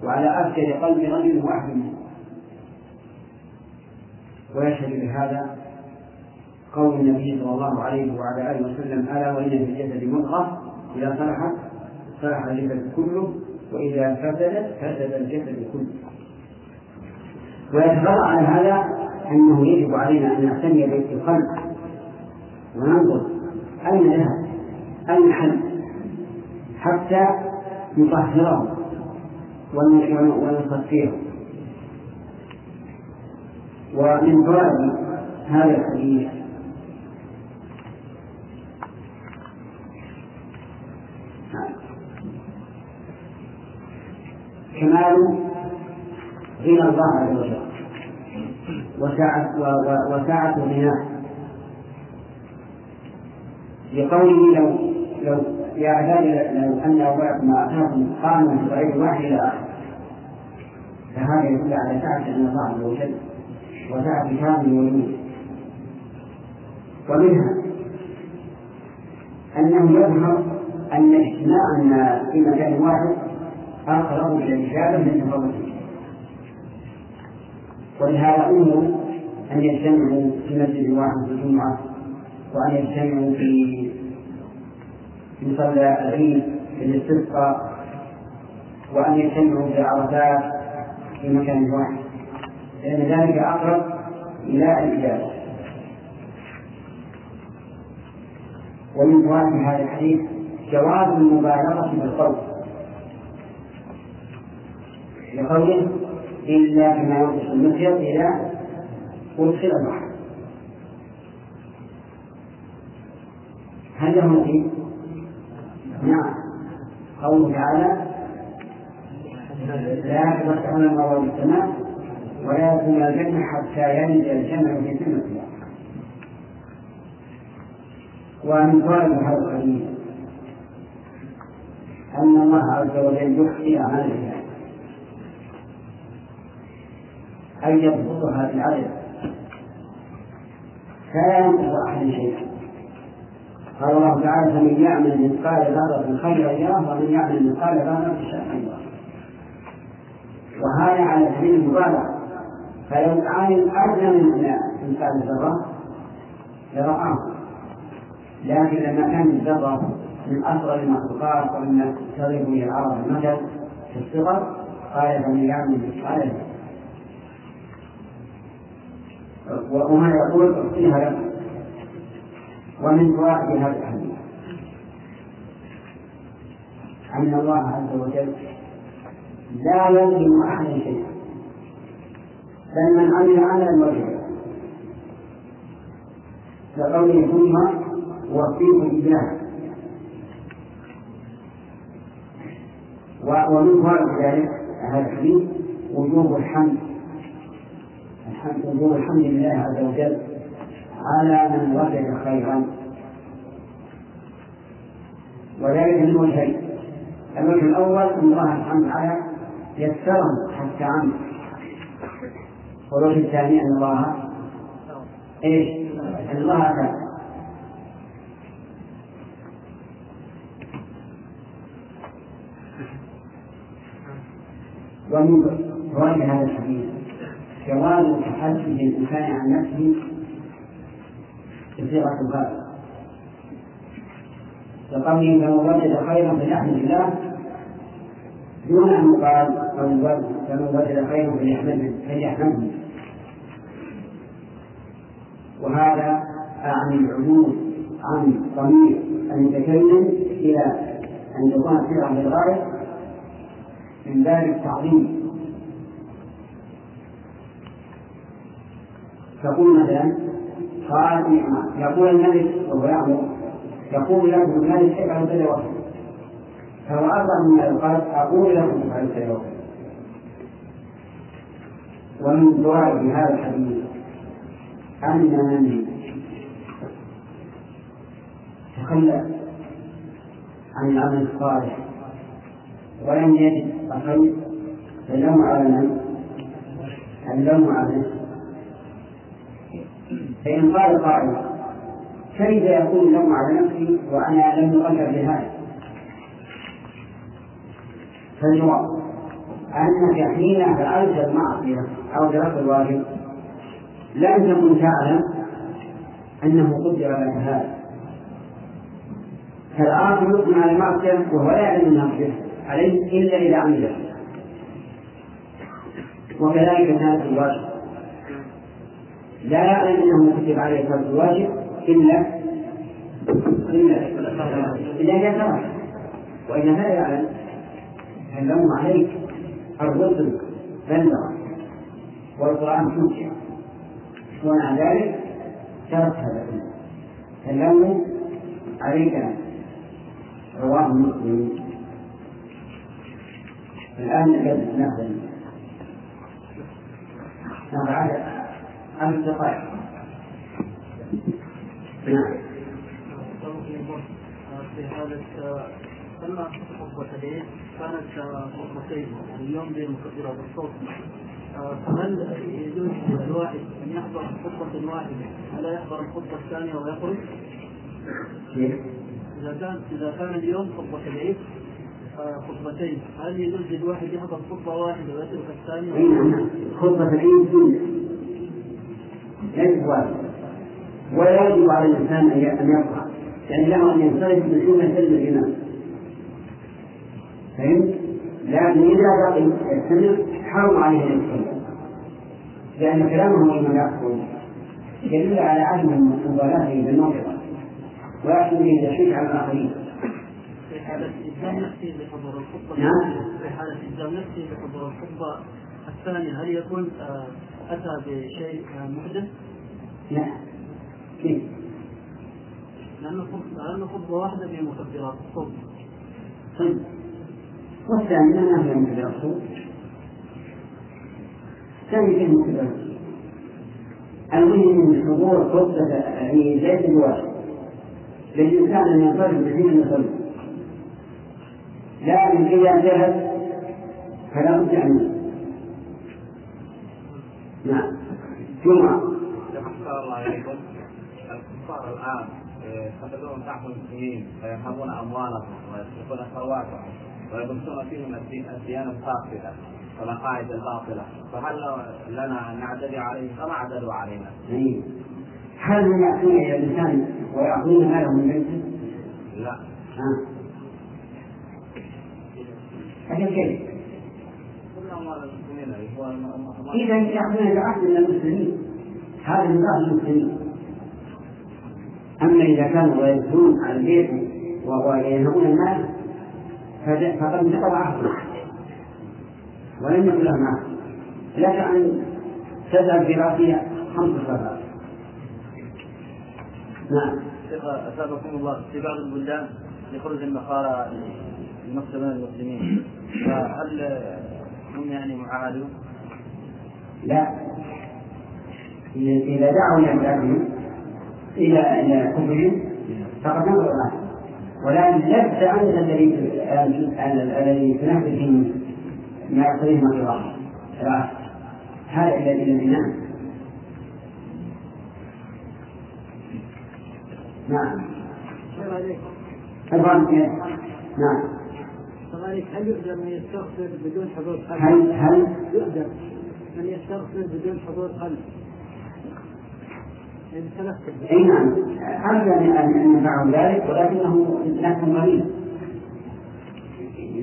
A: وعلى أفجر قلب رجل واحد منه ويشهد بهذا قول النبي صلى الله عليه وعلى آله وسلم ألا وإن في الجسد مضغة إذا صلحت صلح الجسد كله وإذا فسدت فسد الجسد كله. ويتفرع على هذا أنه يجب علينا أن نعتني بالقلب وننظر أين ذهب أين حل حتى نطهره ونصفيه ومن فوائد هذا الحديث كمال غنى الله عز وجل. وسعة وسعة لقوله لو لو يا عبادي لو أن اولاكم ما اتاكم قاموا بغير واحد إلى اخره فهذا يدل على سعة ان الله عز وجل وسعة كامل الوجود ومنها أنه يظهر أن اجتماع في مكان واحد أقرب إلى الاجابه من تفرقه. ولهذا أمروا أن يجتمعوا في مسجد واحد في الجمعة وأن يجتمعوا في مصلى العيد في الاستسقاء وأن يجتمعوا في عرفات في مكان واحد. لأن ذلك أقرب إلى الإجابة. ومن فوائد هذا الحديث جواز المبالغة بالقول. لقوله إلا كما ينقص المسجد إذا أدخل البحر. هل له؟ نعم. قوله تعالى لا تفتحون المرء بالسماء ولا يكون الجنة حتى يلد الجنة في سنة الله. ومن فوائد هذا الحديث أن الله عز وجل يخفي أعمال العباد أن يضبطها في العدد. فلا ينقص أحد شيئا. قال الله تعالى فمن يعمل مثقال ذرة خيرا يره ومن يعمل مثقال ذرة شرا يره وهذا على سبيل المبالغة فلو عامل أدنى من مثقال ذرة لرآه. لكن لما كان الذرة من أصغر المخلوقات ومن تضرب به العرب المثل في الصغر قال فمن يعمل مثقال وما يقول أعطيها لك. ومن فوائد هذا الحديث. أن الله عز وجل لا يظلم أحدا شيئا بل من عمل عملا وجهه كقوله ثم وفيكم إياه ومن فوائد ذلك هذا الحديث وجوب الحمد. وجوب الحمد لله عز وجل على من وجد خيرا. وذلك من وجهين. الوجه الأول أن الله سبحانه وتعالى يسرهم حتى عمل والوجه الثاني أن الله إيش؟ أن الله أتى ومن فوائد هذا الحديث جواز تحدث الإنسان عن نفسه بصيغة الغالب كقوله فمن وجد خيرا فليحمد الله دون أن يقال أو فمن وجد خيره فليحمده وهذا عن العموم عن ضمير المتكلم إلى أن تكون السيرة الغاية من باب التعظيم. تقول مثلا قال يقول الملك وهو يقول له الملك افعل كذا وكذا. فهو أرضى من القلب أقول لكم كذا وكذا ومن فوائد هذا الحديث أن من تخلى عن العمل الصالح ولم يجد الخير فاللوم على من؟ اللوم على نفسه فإن قال قائل كيف يكون اللوم على نفسي وأنا لم أغير بهذا؟ فالجواب أنك حين فعلت المعصية أو درست الواجب لم تكن تعلم أنه قدر لك هذا. فالآخر يقدم المعصية وهو لا يعلم أنها عليه إلا إذا عملها وكذلك كانت الواجب. لا يعلم أنه كتب عليه فرض الواجب الا الا إذا كان وإذا لا يعلم فاللوم عليك الرسل بلغ والقرآن حجه ومع ذلك ترك هذا فاللوم عليك. رواه مسلم. الآن ناخذ نعم خمس دقائق نعم.
B: في هذا لما خطبة العيد كانت خطبتين اليوم بمكبرات الصوت فهل يجوز للواحد أن يحضر خطبة واحدة؟ الا يحضر الخطبة الثانية ويخرج؟ إذا كان إذا كان اليوم خطبة العيد خطبتين. هل يجوز للواحد يحضر خطبة واحدة ويترك الثانية؟
A: نعم. خطبة العيد سنة ليست ولا يجب على الإنسان أن يقرأ. يعني له أن ينصرف من يسلم الإمام فهمت؟ لكن إذا بقي يستمع حرم عليه أن يتكلم لأن كلامه لمن يقول. يدل على عدم مبالاته بالموعظة ويحصل به تشويش على الآخرين.
B: حالة إلزام نفسه بحضور الخطبة.
A: نعم.
B: في حالة إلزام نفسه بحضور الخطبة. الثانية هل يكون آه، أتى بشيء محدث؟
A: لا كيف؟
B: لأن لأن خطبة واحدة في مكبرات الصوت.
A: طيب. والثانية ما هي مكبرات الصوت؟ الثانية كيف مكبرات المهم من حضور خطبة يعني ليس بواجب للإنسان أن ينصرف بحين يصلي لكن إذا جهل فلا بد أن نعم. جمعة.
C: الله الكفار الآن تحت المسلمين أموالهم ويسرقون ثرواتهم ويبثون فيهم الديانة الفاسدة والعقائد الباطلة فهل لنا أن نعتدي عليهم كما اعتدوا علينا؟
A: هل يأتون إلى الإنسان ويأخذون ماله من بيته؟
C: لا.
A: لكن كيف؟ إذا يأخذون العهد من المسلمين هذا ميراث المسلمين أما إذا كانوا يدخلون على البيت وينهبون المال فقد انتقض عهدهم ولم يكن لهم عهد لك أن تذهب في رأسها خمس صلوات نعم.
B: شيخ أثابكم الله في بعض البلدان يخرج النصارى المقصد المسلمين. فهل هم يعني معاهدون؟
A: لا. إذا دعوا إلى بلادهم إلى إلى كفرهم فقد نظر له ولكن لست أنت الذي الذي تنفذ فيه ما يقتضيه ما هذا إلى إلى الإمام نعم. نعم.
B: كذلك هل يقدر من يستغفر بدون حضور قلب؟
A: هل هل
B: يقدر من يستغفر بدون حضور قلب؟
A: اي نعم ارجى أن ينفعه ذلك؟ ولكنه لكن غريب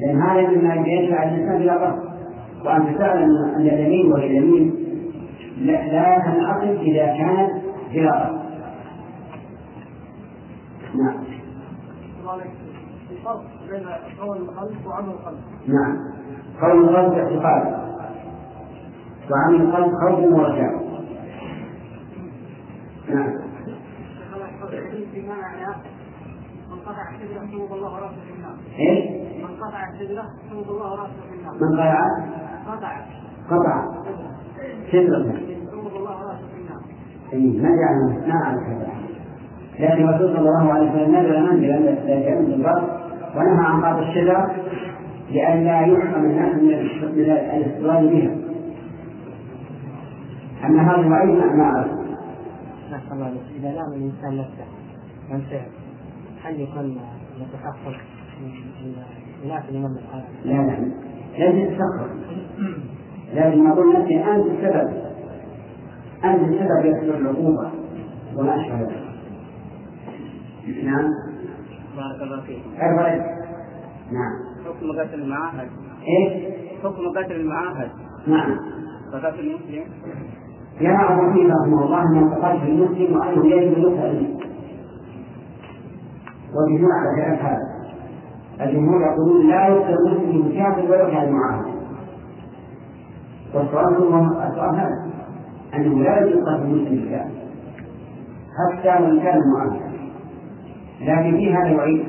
A: لأن هذا مما يدفع الإنسان إلى الرفض وانت تعلم ان اليمين وهي اليمين لا تنعقد إذا كانت بلا رفض نعم.
B: الفرق بين قول القلب وعمل القلب
A: نعم. قول القلب اعتقاد. وعمل القلب خوف ورجاء نعم
B: من قطع الشجرة صوب الله راسه في النار.
A: إيش؟
B: من قطع الشجرة صوب الله راسه في النار.
A: من قطع
B: قطع
A: قطع شجرة
B: صوب الله راسه في النار.
A: اي ما جعل ما أعرف هذا لكن الرسول صلى الله عليه وسلم نزل منزلا لا يكون بالبر ونهى عن قطع الشجرة لئلا يحرم الناس من الاستدلال بها أما هذا الوعيد ما أعرف
B: الله إذا لام الإنسان نفسه عن فعل هل يكون يتحقق من إناث الإمام؟
A: لا لا. لازم تفكر لازم أقول نفسي أنت السبب أنت السبب يحصل العقوبة وما أشبه ذلك. نعم.
C: بارك الله فيك.
A: نعم.
C: حكم قتل المعاهد.
A: إيش؟
C: حكم قتل المعاهد.
A: نعم.
C: فقتل المسلم.
A: يرى ابو حنيفه رحمه الله انه قتل المسلم وانه يجب يقتل والجمهور على هذا. الجمهور يقولون لا يقتل المسلم بالكافر ولو كان معاهد والصواب هو الصواب هذا. انه لا يجوز قتل المسلم بالكافر حتى وان كان معاهدا لكن في هذا الوعيد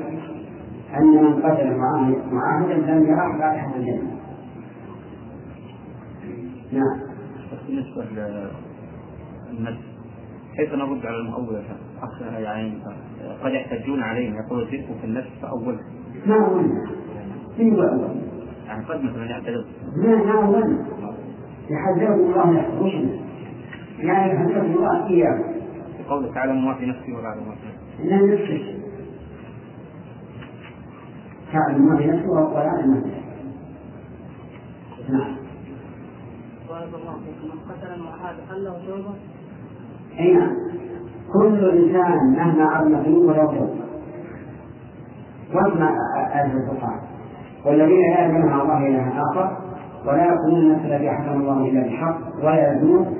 A: أن من قتل معاهد معاهدا لم يرى فاتحة الجنة. نعم.
C: بالنسبة للنفس كيف نرد على المؤول يعني قد يحتجون عليه يقول الشرك في النفس فأول.
A: ما من هو أول؟
C: يعني قد مثلا يعترض.
A: ما ما أولنا يحذركم الله يحفظنا يعني يحذركم الله إياه.
C: بقوله تعالى ما في نفسي ولا أعلم ما في نفسي.
A: لا نفسك تعلم ما في نفسه ولا يعلم ما في نفسه نعم.
B: بارك الله فيكم من قتل المعاهد هل له توبة؟
A: أي نعم. كل إنسان مهما عظم ذنوبه له توبة. واسمع أهل الفقهاء. والذين لا يدعون مع الله إلها آخر ولا يقولون النفس الذي حكم الله إلا بالحق ولا يزنون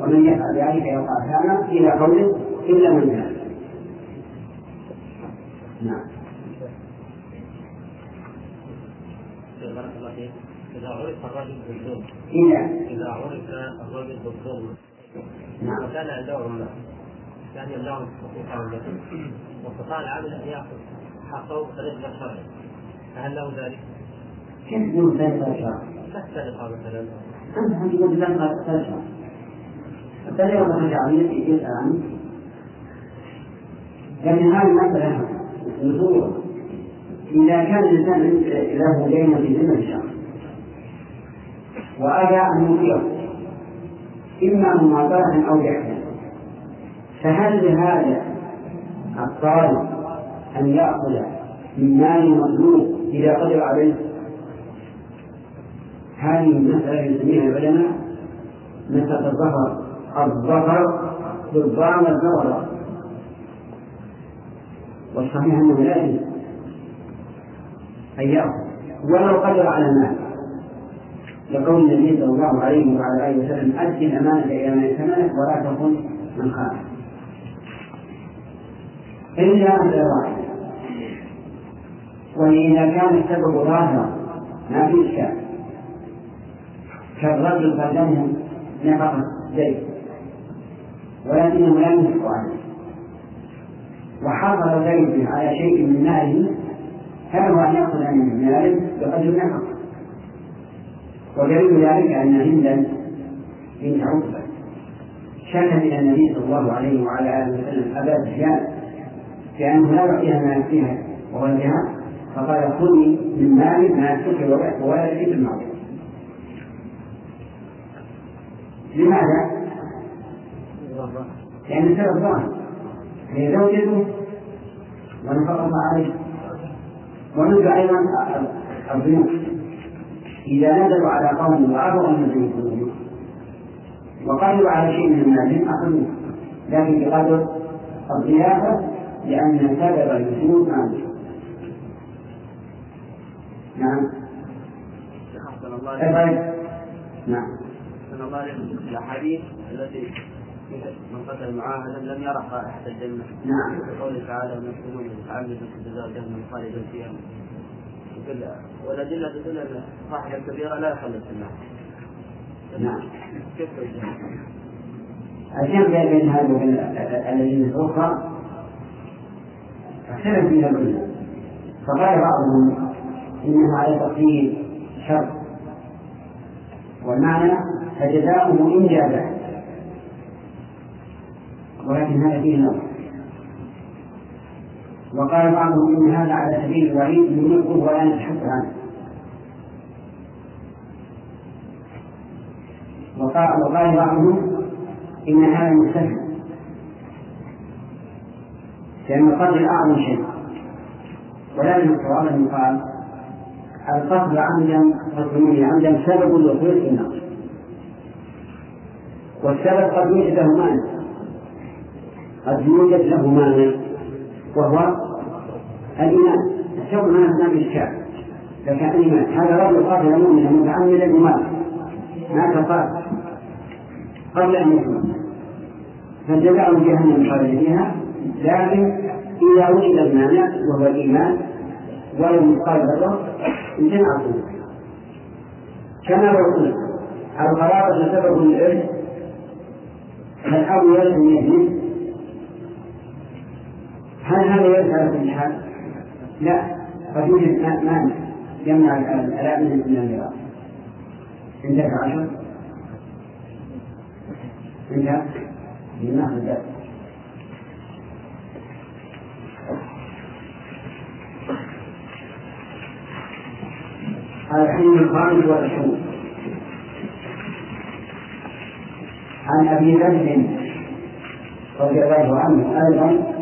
A: ومن يفعل ذلك يلقى أثاما إلى قوله إلا من ذلك نعم
D: بارك الله فيك إذا عرف الرجل بالظلم
A: إذا
D: إذا عرف الرجل بالظلم
A: نعم.
D: وكان عندهم كان يمنعهم حقوق عملته واستطاع العامل أن يأخذ حقه بطريقة شرعية فهل له ذلك؟
A: كيف تقول ذلك الشرع؟
D: كالسرقة مثلا
A: أنت تقول ذلك الشرع الدليل الرجع يسأل عنه لكن هذه المسألة مشهورة إذا كان الإنسان له دين في ذمة الشخص وأبى أن يطيعه. إما مماطلة أو بإحسان فهل لهذا الطالب أن يأخذ من مال المطلوب إذا قدر عليه؟ هذه المسألة يسميها العلماء مسألة الظفر. الظفر بالضام والزورة والصحيح أنه لا أن يأخذ. ولو قدر على المال لقول النبي صلى الله عليه وعلى آله وسلم أدي الأمانة إلى من ائتمنك ولا تكن من خانك إلا أن واحد وإذا كان السبب ظاهرا ما في إشكال. كالرجل قدمه نفقة زيت ولكنه لا ينفق عليه وحصل زيد على شيء من ماله فله أن يأخذ من ماله بقدر النفقة ودليل ذلك أن هندا بنت عقبة. شكت إلى النبي صلى الله عليه وعلى آله وسلم أبا سفيان بأنه لا يعطيها ما يكفيها وولدها فقال خذي من مالي ما يكفيك وولدك بالمعروف لماذا؟ لأن السبب ظاهر هي زوجته ونفقة عليه. ومنذ أيضا الضيوف إذا نزلوا على قوم وأبوا أن يضيفوهم وقدروا على شيء من المال أخذوه لكن بقدر الضيافة لأن سبب الوجود معلوم نعم. نعم.
C: الأحاديث التي من قتل معاهدا لم يرى رائحة الجنة.
A: نعم.
C: قوله تعالى من يكونون متعمدا في جزاء جهنم خالدا فيها. والأدلة تدل أن صاحب الكبيرة لا يخلد في النار.
A: نعم.
C: كيف؟
A: الجمع بين هذا وبين الأدلة الأخرى. اختلف فيها العلماء فقال بعضهم إنها على تقدير شر. والمعنى فجزاؤه إن جاز ولكن هذا فيه نظر وقال بعضهم إن هذا على سبيل الوعيد نملكه ولا نتحدث عنه. وقال وقال بعضهم إن هذا مستثنى لأن القتل أعظم شيء. ولكن الصواب أن القتل عمدا والظنون عمدا سبب الوصول في النار والسبب قد يوجد له مانع قد يوجد له مانع وهو الإيمان. مانع ما في إشكال لكن الإيمان. هذا رجل قاتل مؤمنا متعمدا بمال. مات قاتل قبل أن يكون. فالجزاء جهنم خالد فيها. لكن إذا وجد المانع وهو الإيمان ولم يقال ذره امتنع كما لو قلت الغرابة سبب الإرث. فالأب من ابنه هل هذا يرث على كل حال؟ لا. قد يوجد مانع يمنع الآب من الميراث عندك عشر. عندك بناخذ ذلك؟ الحين الخامس والعشرون. عن أبي ذر رضي الله عنه أيضا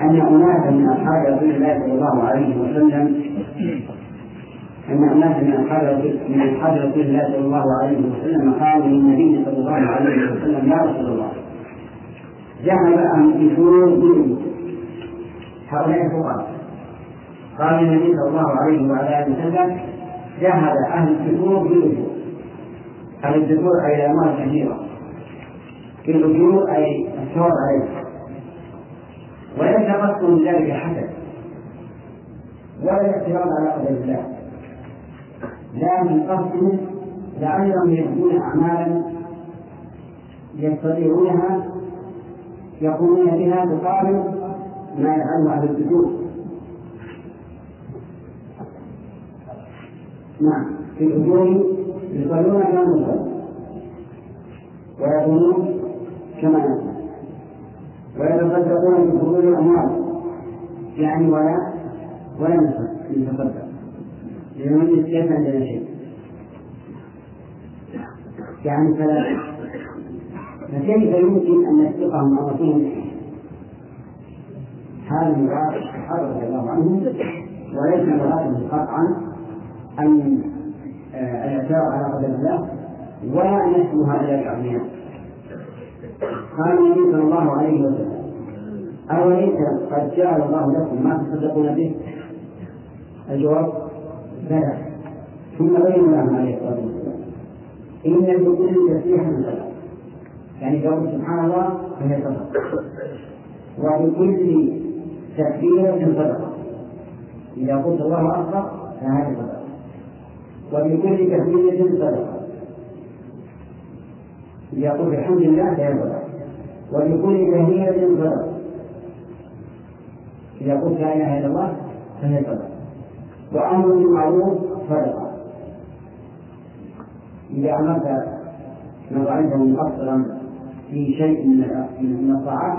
A: أن اناسا من أصحاب رسول الله صلى الله عليه وسلم أن اناسا من أصحاب من أصحاب رسول الله صلى الله عليه وسلم قالوا للنبي صلى الله عليه وسلم يا رسول الله ذهب يكونوا هؤلاء الفقراء. قال النبي صلى الله عليه وعلى آله وسلم ذهب أهل الدثور بالأجور أهل الدثور أي الأموال كثيرة؟ بالأجور أي الثواب عليها وليس قصد من ذلك حسد ولا الاعتراض على قدر الله لكن قصد لعلهم يجدون أعمالا يستطيعونها يقومون بها تقابل ما يفعله أهل الدثور نعم في الأجور يصلون كما نصلي ويقومون كما نصلي ويتصدقون بفضول الأموال. يعني ولا ولا يتصدق لأنه ليس عندنا شيء يعني فلا فكيف يمكن أن نسبقهم أو نعطيهم هذا المراد الصحابة رضي الله عنهم وليس مرادهم قطعا أن آه، الإعتراض على قدر الله ولا أن يحكم هؤلاء الأغنياء قال النبي صلى الله عليه وسلم أوليس قد جعل الله لكم ما تصدقون به؟ الجواب بلى. ثم بين لهم عليه الصلاة والسلام. إن لكل تسبيح صدقة يعني قول سبحان الله فهي صدقة ولكل تكبيرة صدقة. إذا قلت الله أكبر فهذه صدقة. وبكل كثير صدقة. يقول بحمد الله فهي صدقة وبكل كثير صدقة إذا قلت لا إله إلا الله فهي صدقة وأمر بالمعروف صدقة إذا أمرت من رأيته مقصرا في شيء من الطاعات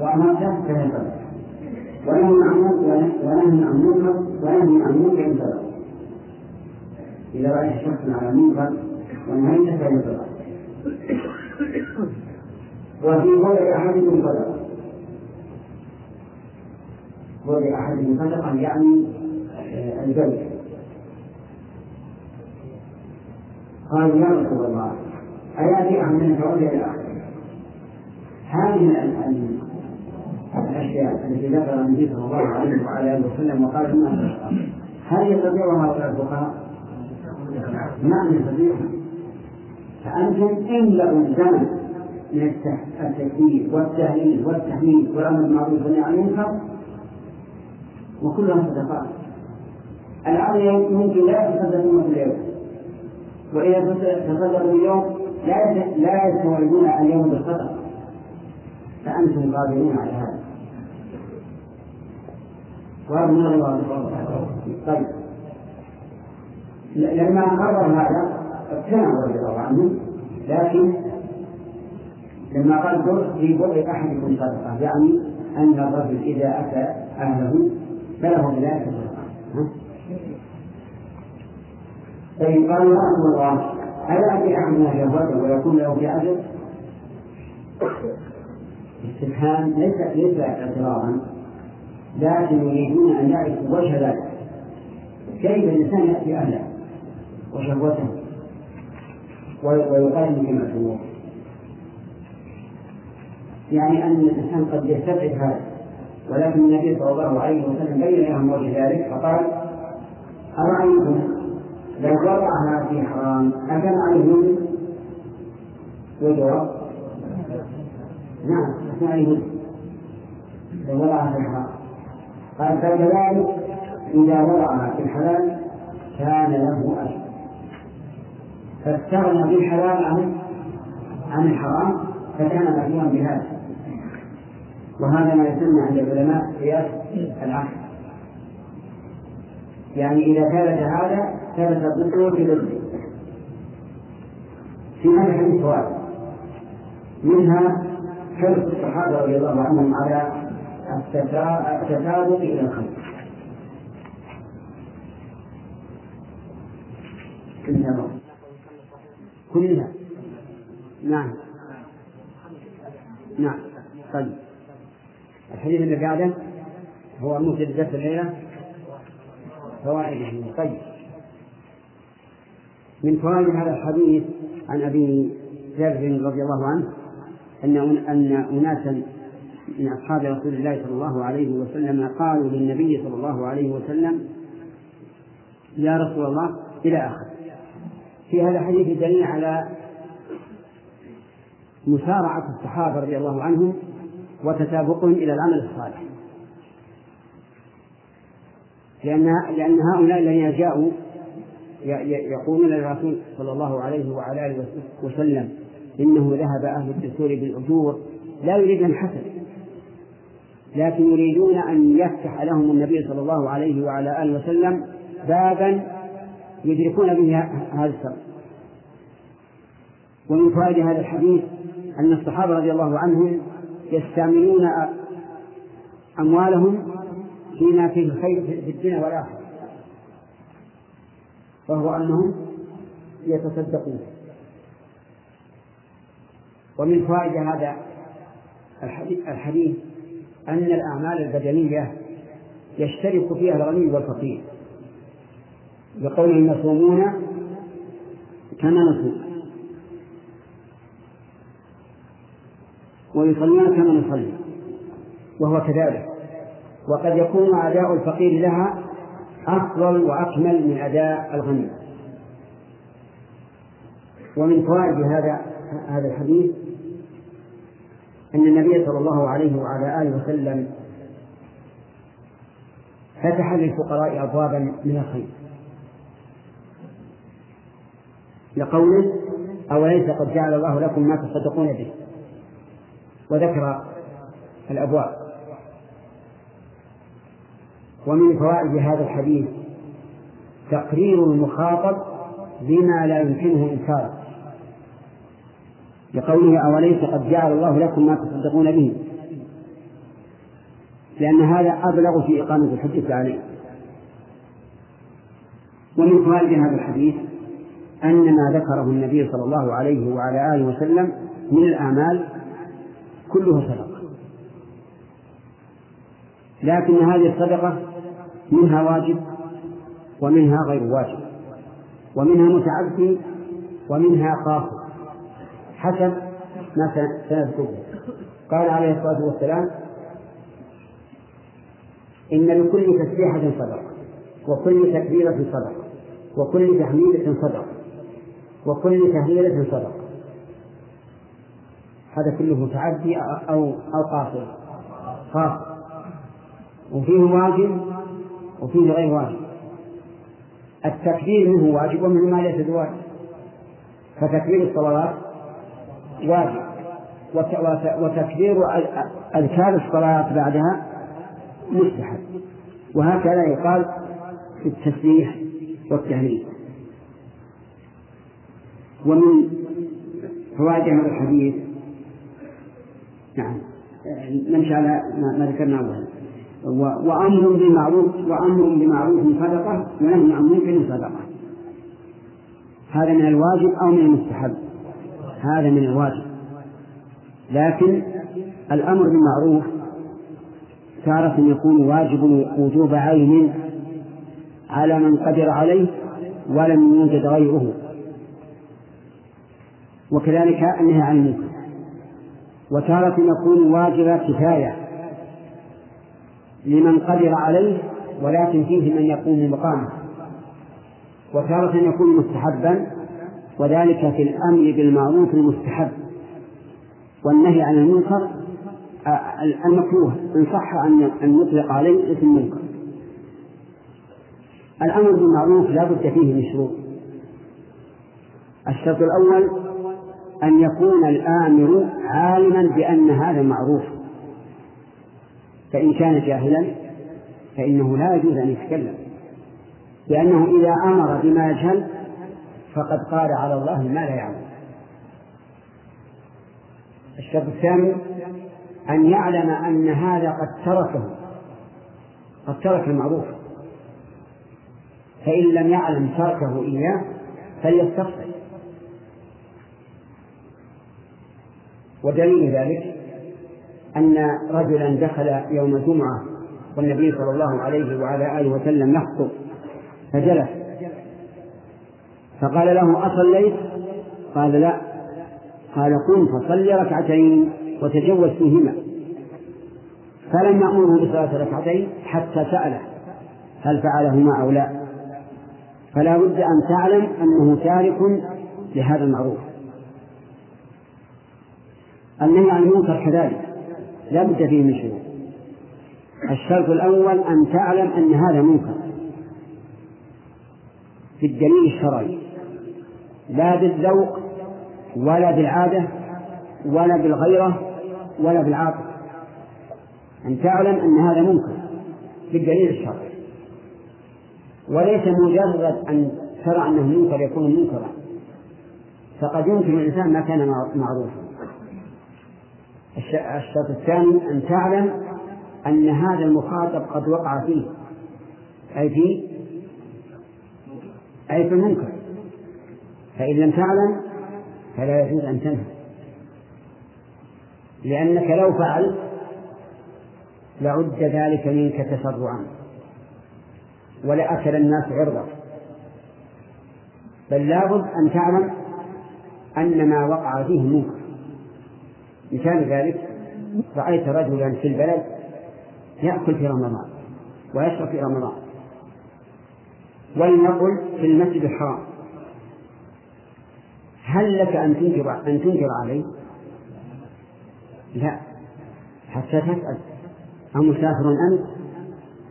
A: وأمرته فهي صدقة ونهي عن ونهي عن منكر ونهي عن منكر إذا رأيت شخصا على منكر ونهيت فينفق وفي وضع أحدكم صدقة وضع أحدكم صدقة يعني آه، الزوج قالوا يا رسول الله أيأتي أحدنا فوضع إلى هذه الأشياء التي ذكر النبي صلى الله عليه وعلى آله وسلم وقال إنها هل يستطيعها الفقهاء؟ ما يستطيع فأنتم املأوا الزمن من التكبير والتهليل والتحميد والأمر بالمعروف والنهي عن المنكر وكلها صدقات. الآن ممكن لا يتصدقون في اليوم وإذا تصدقوا اليوم لا لا يستوعبون اليوم بالصدقة فأنتم قادرون على هذا. وأبنى الله طيب. لما قرر هذا اقتنعوا رضي الله عنه لكن لما قدر في بر أحدكم صدقة يعني أن الرجل إذا أتى أهله فله بذلك صدقة طيب قال رسول الله ألا أتي أحدنا شهوته ويكون له في أجر؟ استفهام ليس ليس اعتراضا لكن يريدون أن يعرفوا وجه ذلك. كيف الإنسان يأتي أهله وشهوته؟ ويقدم كما هو يعني أن الإنسان قد يستبعد هذا. ولكن النبي صلى الله عليه وسلم بين لهم وجه ذلك فقال أرأيتم لو وضعها في حرام أكان عليه والجواب نعم أكان عليه لو وضعها في الحرام قال فكذلك إذا وضعها في الحلال كان له أجر. فاستغنى بالحلال عن عن الحرام فكان مأمورا بهذا. وهذا ما يسمى عند العلماء قياس العقل. يعني إذا ثبت هذا ثبت ضده في ضده في هذا فوائد منها حرص الصحابة رضي الله عنهم على التسابق إلى الخير كلها كلها. نعم. نعم. طيب. الحديث اللي بعده هو مفيد درس الليلة. فوائده طيب. من فوائد هذا الحديث عن أبي ذر رضي الله عنه أن أن أناسا من أصحاب رسول الله صلى الله عليه وسلم قالوا للنبي صلى الله عليه وسلم يا رسول الله إلى آخر. في هذا الحديث دليل على مسارعة الصحابة رضي الله عنهم وتسابقهم إلى العمل الصالح. لأن لأن هؤلاء الذين جاءوا يقولون للرسول صلى الله عليه وعلى آله وسلم إنه ذهب أهل الدستور بالأجور لا يريدون الحسن لكن يريدون أن يفتح لهم النبي صلى الله عليه وعلى آله وسلم بابا يدركون به هذا السر ومن فوائد هذا الحديث أن الصحابة رضي الله عنهم يستعملون أموالهم فيما فيه الخير في الدنيا والآخرة. وهو أنهم يتصدقون. ومن فوائد هذا الحديث أن الأعمال البدنية يشترك فيها الغني والفقير. بقولهم يصومون كما نصوم ويصلون كما نصلي. وهو كذلك. وقد يكون أداء الفقير لها أفضل وأكمل من أداء الغني. ومن فوائد هذا هذا الحديث أن النبي صلى الله عليه وعلى آله وسلم فتح للفقراء أبوابا من الخير. لقوله أوليس قد جعل الله لكم ما تصدقون به؟ وذكر الأبواب. ومن فوائد هذا الحديث تقرير المخاطب بما لا يمكنه إنكاره. لقوله أوليس قد جعل الله لكم ما تصدقون به؟ لأن هذا أبلغ في إقامة الحجة عليه. ومن فوائد هذا الحديث أن ما ذكره النبي صلى الله عليه وعلى آله وسلم من الأعمال كلها صدقة. لكن هذه الصدقة منها واجب ومنها غير واجب ومنها متعدي ومنها قاصر حسب ما سنذكره. قال عليه الصلاة والسلام إن لكل تسبيحة صدقة وكل تكبيرة صدقة وكل تحميدة صدقة وكل تهليلة صدقة. هذا كله متعدي أو أو قاصر. قاصر. وفيه واجب وفيه غير واجب. التكبير منه واجب ومنه ما ليس بواجب. فتكبير الصلوات واجب. وتكبير أذكار الصلاة بعدها مستحب. وهكذا يقال في التسبيح والتهليل. ومن فوائد هذا الحديث. نعم. نمشي على ما ذكرنا أولا. وأمر بالمعروف وأمر بمعروف صدقة ونهي عن منكر صدقة. هذا من الواجب أو من المستحب؟ هذا من الواجب. لكن الأمر بالمعروف تارة يكون واجب وجوب عين على من قدر عليه ولم يوجد غيره. وكذلك النهي عن المنكر. وتارة يكون واجب كفاية لمن قدر عليه ولكن فيه من يقوم مقامه. وتارة يكون مستحبا وذلك في الأمر بالمعروف المستحب. والنهي عن المنكر المكروه إن صح أن نطلق عليه اسم المنكر الأمر بالمعروف لا بد فيه من شروط. الشرط الأول أن يكون الآمر عالما بأن هذا معروف. فإن كان جاهلا فإنه لا يجوز أن يتكلم. لأنه إذا أمر بما يجهل فقد قال على الله ما لا يعلم. الشرط الثاني أن يعلم أن هذا قد تركه قد ترك المعروف. فإن لم يعلم تركه إياه فليستفصل. ودليل ذلك أن رجلا دخل يوم الجمعة والنبي صلى الله عليه وعلى آله وسلم يخطب فجلس. فقال له أصليت؟ قال لا. قال قم فصل ركعتين وتجوز فيهما. فلم يأمره بصلاة ركعتين حتى سأله هل فعلهما أو لا. فلا بد أن تعلم أنه تارك لهذا المعروف. النهي عن المنكر كذلك. لا بد فيه من شروط. الشرط الأول أن تعلم أن هذا منكر. في الدليل الشرعي. لا بالذوق ولا بالعادة ولا بالغيرة ولا بالعاطفة أن تعلم أن هذا منكر. بالدليل الشرعي. وليس مجرد أن ترى أنه منكر يكون منكرا. فقد يمكن الإنسان ما كان معروفا. الشرط الثاني أن تعلم أن هذا المخاطب قد وقع فيه. أي في؟ أي في المنكر. فإن لم تعلم فلا يجوز أن تنهى. لأنك لو فعلت لعد ذلك منك تسرعا. ولأكل الناس عرضك. بل لابد أن تعلم أن ما وقع فيه منكر. مثال ذلك رأيت رجلا في البلد يأكل في رمضان ويشرب في رمضان ولنقل في المسجد الحرام. هل لك أن تنكر أن تنكر عليه؟ لا. حتى تسأل. أمسافر أنت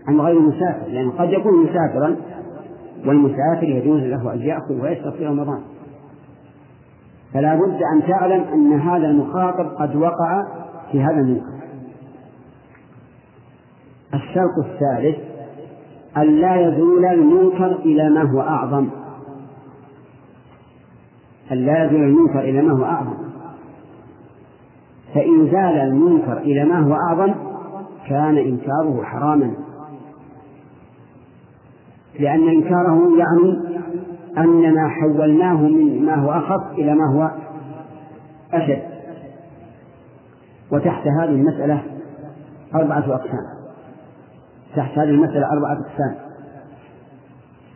A: أم؟ غير مسافر؟ لأن يعني قد يكون مسافرا والمسافر يجوز له أن يأكل ويشرب في رمضان. فلا بد أن تعلم أن هذا المخاطب قد وقع في هذا المنكر الشرط الثالث أن لا يزول المنكر إلى ما هو أعظم. أن لا يزول المنكر إلى ما هو أعظم. فإن زال المنكر إلى ما هو أعظم كان إنكاره حراما. لأن إنكاره يعني أننا حولناه من ما هو أخف إلى ما هو أشد. وتحت هذه المسألة أربعة أقسام. تحت هذه المسألة أربعة أقسام.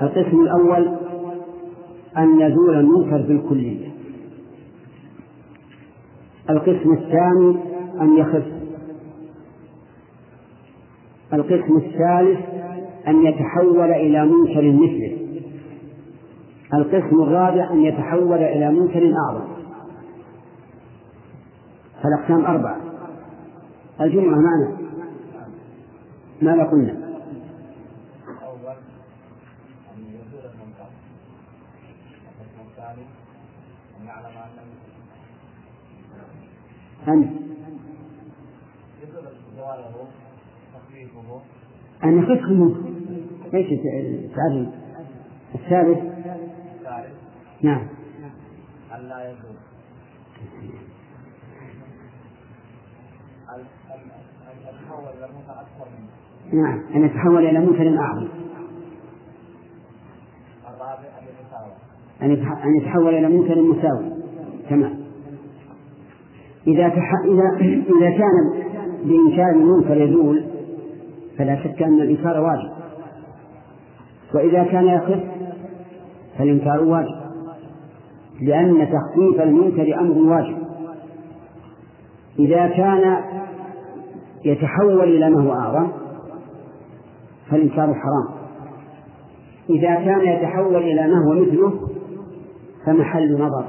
A: القسم الأول أن يزول المنكر بالكلية. القسم الثاني أن يخف. القسم الثالث أن يتحول إلى منكر مثله. القسم الرابع أن يتحول إلى منكر أعظم. فالأقسام أربعة. الجمعة معنا ماذا قلنا؟ أنت أن يخف منه إيش الثالث نعم.
C: أن لا يجوز أن يتحول إلى موسى أكثر منه؟
A: نعم. أن يتحول إلى منكر أعظم.
C: الرابع أن يتساوى.
A: أن يتح- أن يتحول إلى منكر مساوي تمام. إذا تح... إذا إذا كان بإنكار المنكر يزول فلا شك أن الإنكار واجب. وإذا كان يخف فالإنكار واجب. لأن تخفيف المنكر أمر واجب. إذا كان يتحول إلى ما هو أعظم فالإنكار حرام. إذا كان يتحول إلى ما هو مثله فمحل نظر.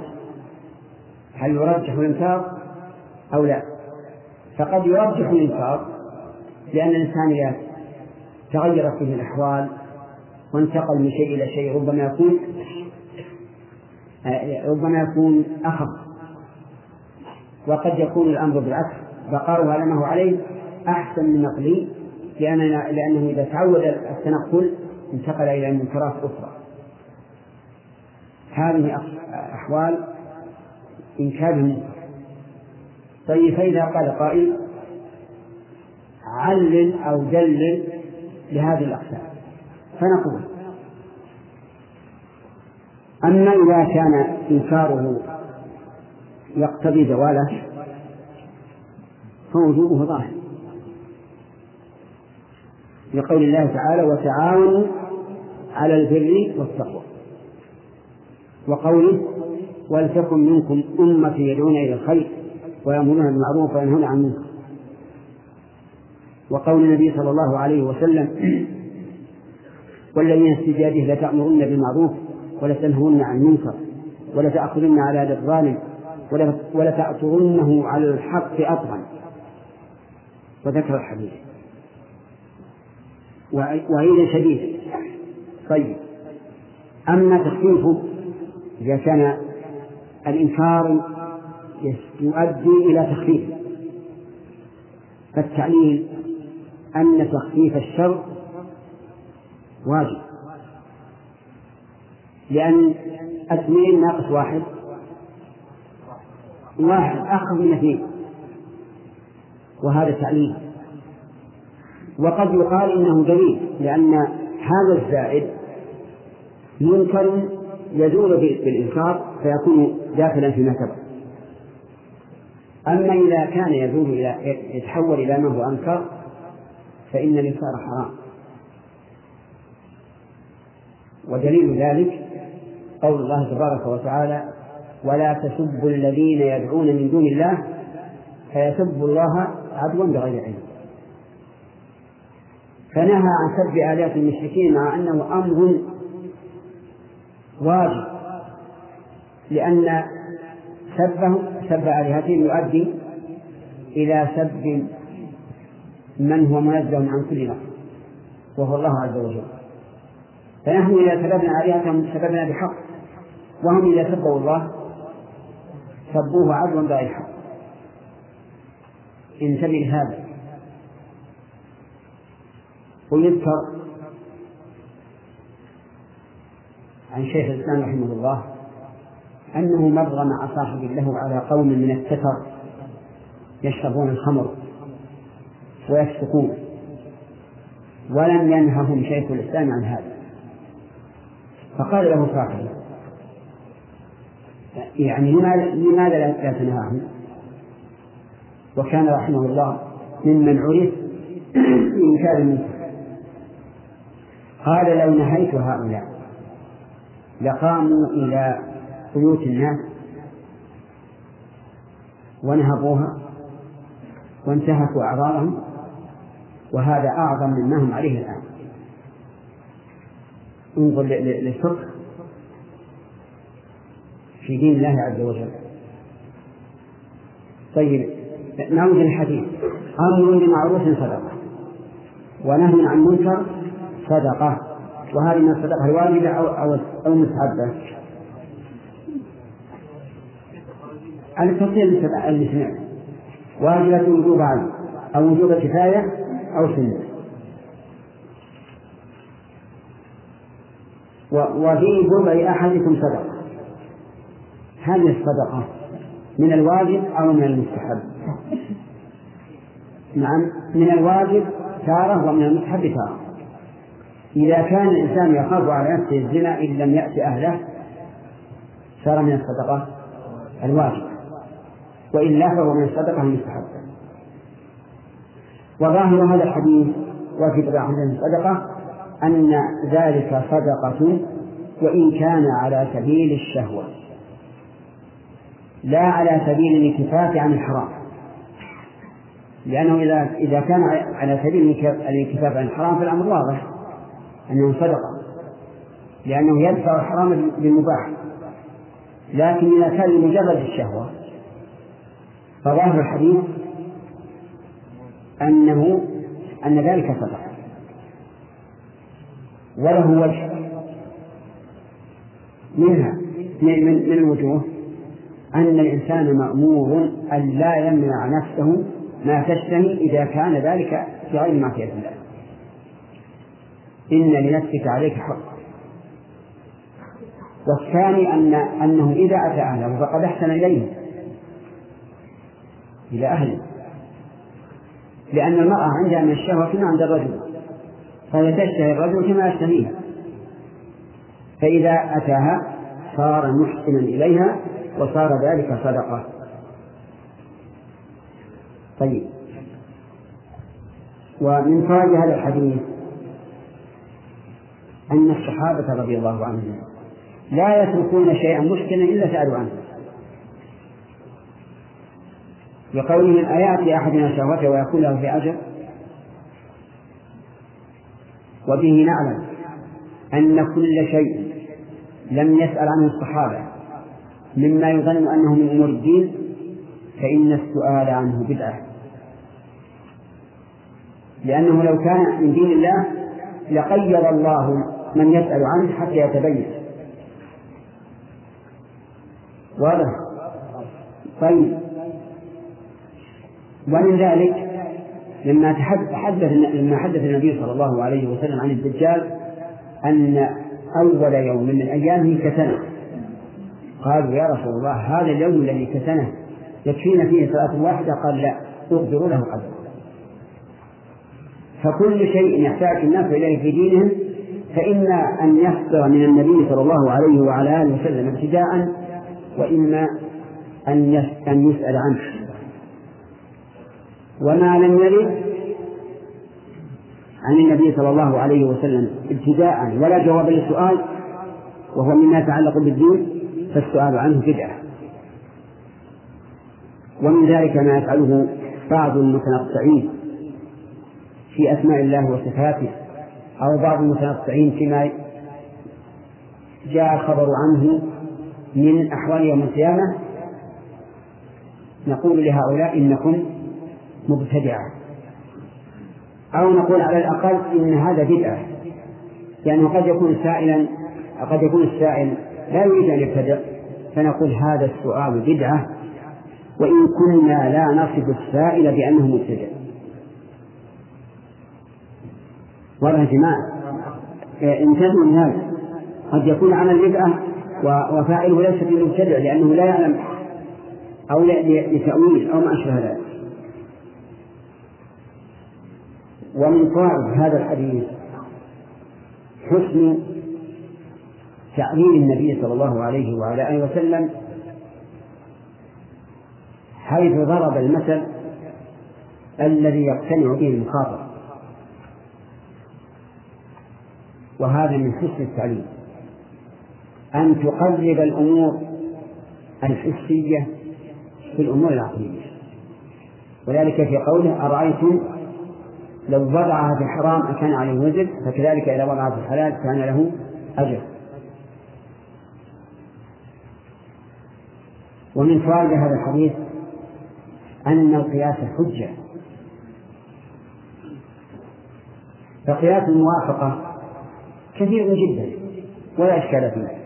A: هل يرجح الإنكار أو لا؟ فقد يرجح الإنكار لأن الإنسان إذا تغيرت به الأحوال وانتقل من شيء إلى شيء ربما يكون ربما يكون أخف. وقد يكون الأمر بالعكس. بقاؤه على ما هو عليه أحسن من نقله لأننا لأنه إذا تعود التنقل انتقل إلى منكرات أخرى. هذه أحوال إنكار المنكر. طيب فإذا قال قائل علل أو دلل لهذه الأقسام. فنقول أما إذا كان إنكاره يقتضي زواله فوجوبه ظاهر. لقول الله تعالى وتعاونوا على البر والتقوى وقوله ولتكن منكم أمة يدعون إلى الخير ويأمرون بالمعروف وينهون عن المنكر وقول النبي صلى الله عليه وسلم والذين بيده لتأمرن بالمعروف ولتنهون عن المنكر ولتأخذن على يد الظالم ولتأثرنه على الحق أطرا وذكر الحديث. وعيدا شديدا طيب. أما تخفيفه إذا كان الإنكار يؤدي إلى تخفيف. فالتعليل أن تخفيف الشر واجب. لأن اثنين ناقص واحد. واحد أخف من اثنين وهذا تعليل. وقد يقال إنه دليل لأن هذا الزائد منكر يزول بالإنكار فيكون داخلا فيما سبق أما إذا كان يزول إلى يتحول إلى ما هو أنكر فإن الإنكار حرام. ودليل ذلك قول الله تبارك وتعالى ولا تسبوا الذين يدعون من دون الله فيسبوا الله عدوا بغير علم. فنهى عن سب آلهة المشركين مع أنه أمر واجب لأن سبه سب آلهتهم يؤدي إلى سب من هو منزه عن كل نقص وهو الله عز وجل. فنحن إذا سببنا آلهتهم سببنا بحق. وهم إذا سبوا الله سبوه عدوا بغير حق انتبه لهذا ويذكر عن شيخ الإسلام رحمه الله أنه مر مع صاحب له على قوم من التتر يشربون الخمر ويفسقون ولم ينههم شيخ الإسلام عن هذا. فقال له صاحبه يعني لماذا لا تنهاهم وكان رحمه الله ممن عرف بإنكار المنكر قال لو نهيت هؤلاء لقاموا إلى بيوت الناس ونهبوها وانتهكوا أعراضهم وهذا أعظم مما هم عليه الآن. انظر للفقه في دين الله عز وجل. طيب نعود الحديث. أمر بمعروف صدقة ونهي عن منكر صدقة. وهذه من الصدقة الواجبة أو أو أو المستحبة. التفصيل اللي سمعنا واجبة وجوب عين أو وجوب كفاية أو سنة. وفي بضع أحدكم صدقة. هذه الصدقة من الواجب أو من المستحب؟ نعم من الواجب تارة ومن المستحب تارة. إذا كان الإنسان يخاف على نفسه الزنا إن لم يأتي أهله صار من الصدقة الواجب. وإلا فهو من الصدقة المستحبة وظاهر هذا الحديث وفي طبع الصدقة أن ذلك صدقة وإن كان على سبيل الشهوة. لا على سبيل الانكفاف عن الحرام. لأنه إذا إذا كان على سبيل الانكفاف عن الحرام فالأمر واضح أنه صدقة. لأنه يدفع الحرام بالمباح. لكن إذا كان لمجرد الشهوة فظاهر الحديث أنه أن ذلك صدقة. وله وجه. منها من الوجوه؟ أن الإنسان مأمور أن لا يمنع نفسه ما تشتهي إذا كان ذلك في غير معصية الله. إن لنفسك عليك حق. والثاني أن أنه إذا أتى أهله فقد أحسن إليه. إلى أهله. لأن المرأة عندها من الشهوة كما عند الرجل. فهي تشتهي الرجل كما يشتهيها. فإذا أتاها صار محسنا إليها وصار ذلك صدقة. طيب. ومن فوائد هذا الحديث أن الصحابة رضي الله عنهم لا يتركون شيئا مشكلا إلا سألوا عنه. بقولهم أيأتي أحدنا شهوته ويكون له في أجر وبه نعلم أن كل شيء لم يسأل عنه الصحابة. مما يظن أنه من أمور الدين فإن السؤال عنه بدعة. لأنه لو كان من دين الله لقيد الله من يسأل عنه حتى يتبين. واضح؟ طيب. ومن ذلك لما تحدث لما حدث النبي صلى الله عليه وسلم عن الدجال أن أول يوم من أيامه كسنة قالوا يا رسول الله هذا اليوم الذي كسنه يكفينا فيه صلاة واحدة؟ قال لا اغفروا له قدر. فكل شيء يحتاج الناس إليه في دينهم فإما أن يصدر من النبي صلى الله عليه وعلى آله وسلم ابتداء وإما أن أن يسأل عنه. وما لم يرد عن النبي صلى الله عليه وسلم ابتداء ولا جواب للسؤال وهو مما يتعلق بالدين فالسؤال عنه بدعة. ومن ذلك ما يفعله بعض المتنطعين في أسماء الله وصفاته أو بعض المتنطعين فيما جاء الخبر عنه من أحوال يوم القيامة نقول لهؤلاء إنكم مبتدعة. أو نقول على الأقل إن هذا بدعة. لأنه قد يكون سائلا قد يكون السائل لا يريد أن يبتدع فنقول هذا السؤال بدعة وإن كنا لا نصف السائل بأنه مبتدع. يا جماعة؟ انتبهوا من هذا. قد يكون عمل بدعة وفاعله ليس بمبتدع لأنه لا يعلم أو لتأويل أو ما أشبه ذلك. ومن فوائد هذا الحديث حسن تعليم النبي صلى الله عليه وعلى آله وسلم حيث ضرب المثل الذي يقتنع به المخاطب. وهذا من حسن التعليم. أن تقرب الأمور الحسية في الأمور العقلية. وذلك في قوله أرأيتم لو وضعها في الحرام أكان عليه وزر فكذلك إذا وضعها في الحلال كان له أجر. ومن فوائد هذا الحديث أن القياس حجة. فقياس الموافقة كثير جدا ولا إشكال فيه.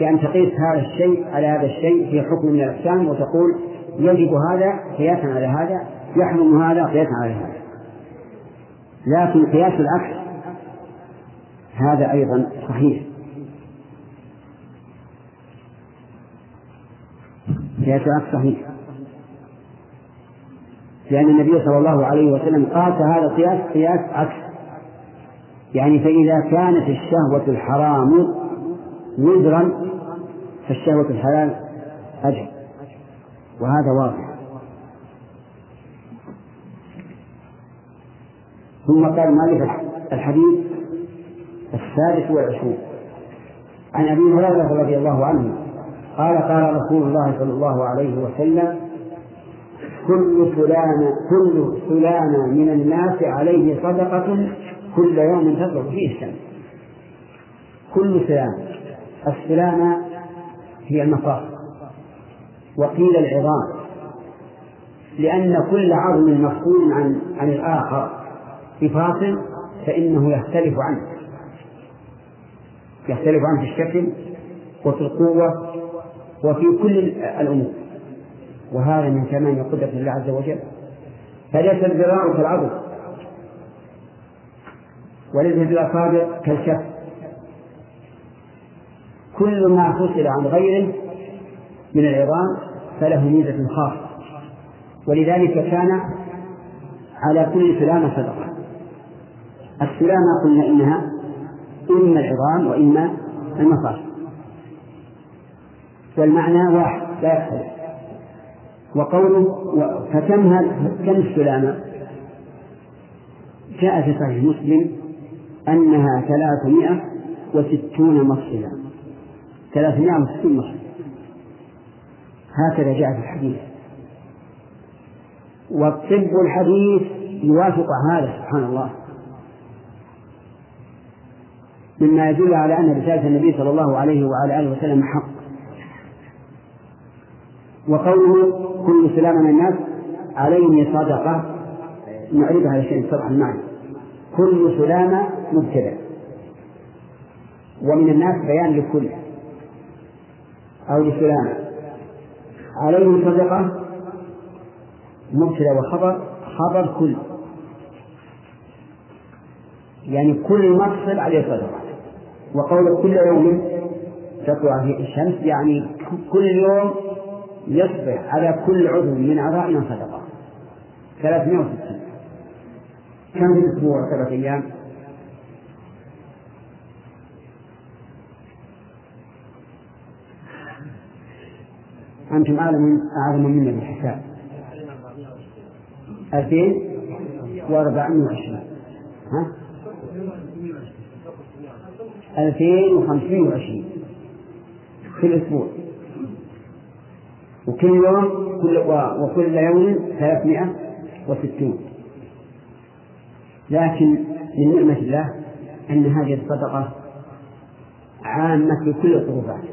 A: كأن تقيس هذا الشيء على هذا الشيء في حكم من الأحكام وتقول يجب هذا قياسا على هذا يحرم هذا قياسا على هذا. لكن قياس العكس. هذا أيضا صحيح. قياس العكس صحيح. لأن النبي صلى الله عليه وسلم قاس هذا القياس قياس عكس. يعني فإذا كانت الشهوة الحرام وزرا فالشهوة الحلال أجر وهذا واضح. ثم قال مالك الحديث السادس والعشرون. عن أبي هريرة رضي الله عنه قال قال رسول الله صلى الله عليه وسلم كل سلامة كل سلامة من الناس عليه صدقة كل يوم تطلع فيه الشمس كل سلامة السلامة هي المفاصل وقيل العظام. لأن كل عظم مفصول عن عن الآخر. بفاصل فإنه يختلف عنه. يختلف عنه في الشكل وفي القوة وفي كل الأمور. وهذا من كمال قدرة الله عز وجل. فليس الذراع كالعظم وليس الأصابع كالكف كل ما فصل عن غيره من العظام فله ميزة خاصة. ولذلك كان على كل سلامة صدقة. السلامة قلنا إنها إما العظام وإما المفاصل والمعنى واحد لا يختلف. وقوله فكم كم السلامة؟ جاء في صحيح مسلم أنها ثلاثمائة وستون مفصلا. ثلاثمائة وستون مفصل. هكذا جاء في الحديث. والطب الحديث يوافق هذا سبحان الله. مما يدل على أن رسالة النبي صلى الله عليه وعلى آله وسلم حق. وقوله كل سلام من الناس عليه صدقة نعرضها على شيء صدق المعنى كل سلامة مبتدأ. ومن الناس بيان لكل أو لسلامة. عليه صدقة مبتدأ وخبر خبر كل. يعني كل مفصل عليه صدقة. وقول كل يوم تطلع فيه الشمس يعني كل يوم يصبح على كل عضو من أعضائنا صدقة 360 كم في الأسبوع؟ ثلاث أيام؟ أنتم أعلم أعلم منا بالحساب. ألفين وأربعمائة وعشرين. ها؟ ألفين وخمسمائة وعشرين. في الأسبوع. وكل يوم كل وكل يوم ثلاثمائة وستون. لكن من نعمة الله أن هذه الصدقة عامة في كل القربات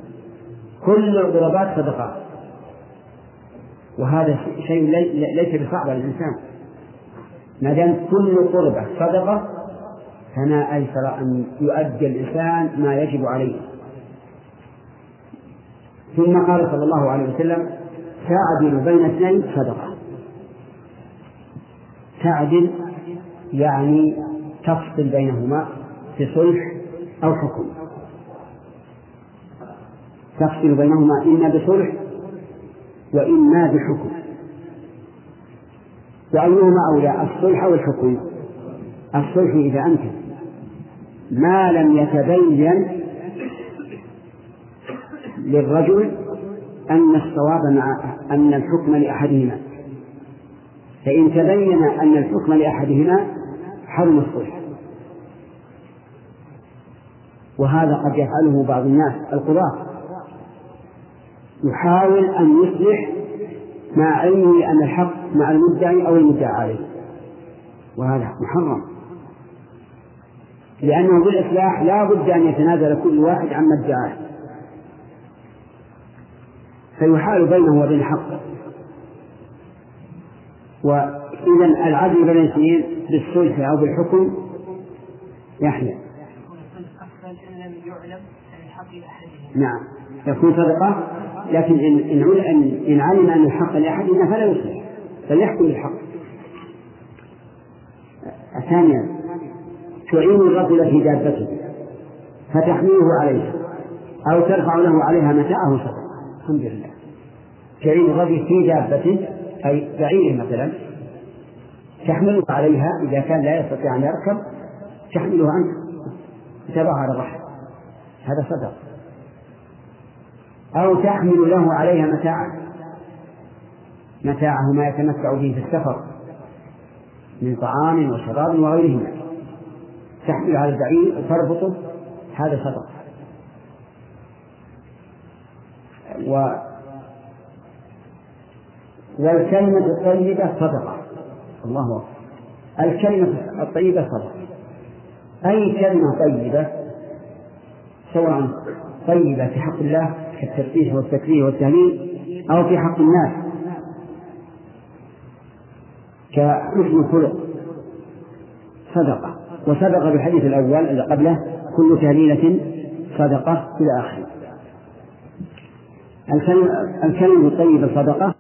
A: كل القربات صدقات وهذا شيء ليس بصعب على الإنسان. ما دام كل قربة صدقة فما أيسر أن يؤدي الإنسان ما يجب عليه. ثم قال صلى الله عليه وسلم تعدل بين اثنين صدقة. تعدل يعني تفصل بينهما في صلح أو حكم. تفصل بينهما إما بصلح وإما بحكم. وأيهما أولى الصلح أو الحكم؟ الصلح إذا أمكن. ما لم يتبين للرجل أن الصواب مع أن الحكم لأحدهما. فإن تبين أن الحكم لأحدهما حرم الصلح. وهذا قد يفعله بعض الناس القضاة. يحاول أن يصلح مع علمه أن الحق مع المدعي أو المدعى عليه. وهذا محرم. لأنه بالإصلاح لا بد أن يتنازل كل واحد عما ادعاه فيحال بينه وبين حقه. وإذا العدل بين الاثنين بالصلح أو بالحكم يحيى. نعم. يكون صدقة لكن إن إن إن علم أن الحق لأحدنا فلا يصلح بل يحكم بالحق. ثانيا تعين الرجل في دابته فتحمله عليها أو ترفع له عليها متاعه صدقة الحمد لله. تعين الرجل في دابته أي بعيره مثلا تحمله عليها إذا كان لا يستطيع أن يركب تحمله تضعه على الرحل هذا صدق. أو تحمل له عليها متاعا متاعه ما يتمتع به في السفر من طعام وشراب وغيرهما. تحمل على البعير وتربطه هذا صدق و والكلمة الطيبة صدقة. الله أكبر. الكلمة الطيبة صدقة. أي كلمة طيبة؟ سواء طيبة في حق الله كالتسبيح والتكبير والتهليل أو في حق الناس. كحسن الخلق. صدقة. وسبق بالحديث الأول الذي قبله كل تهليلة صدقة إلى آخره. الكلمة الطيبة صدقة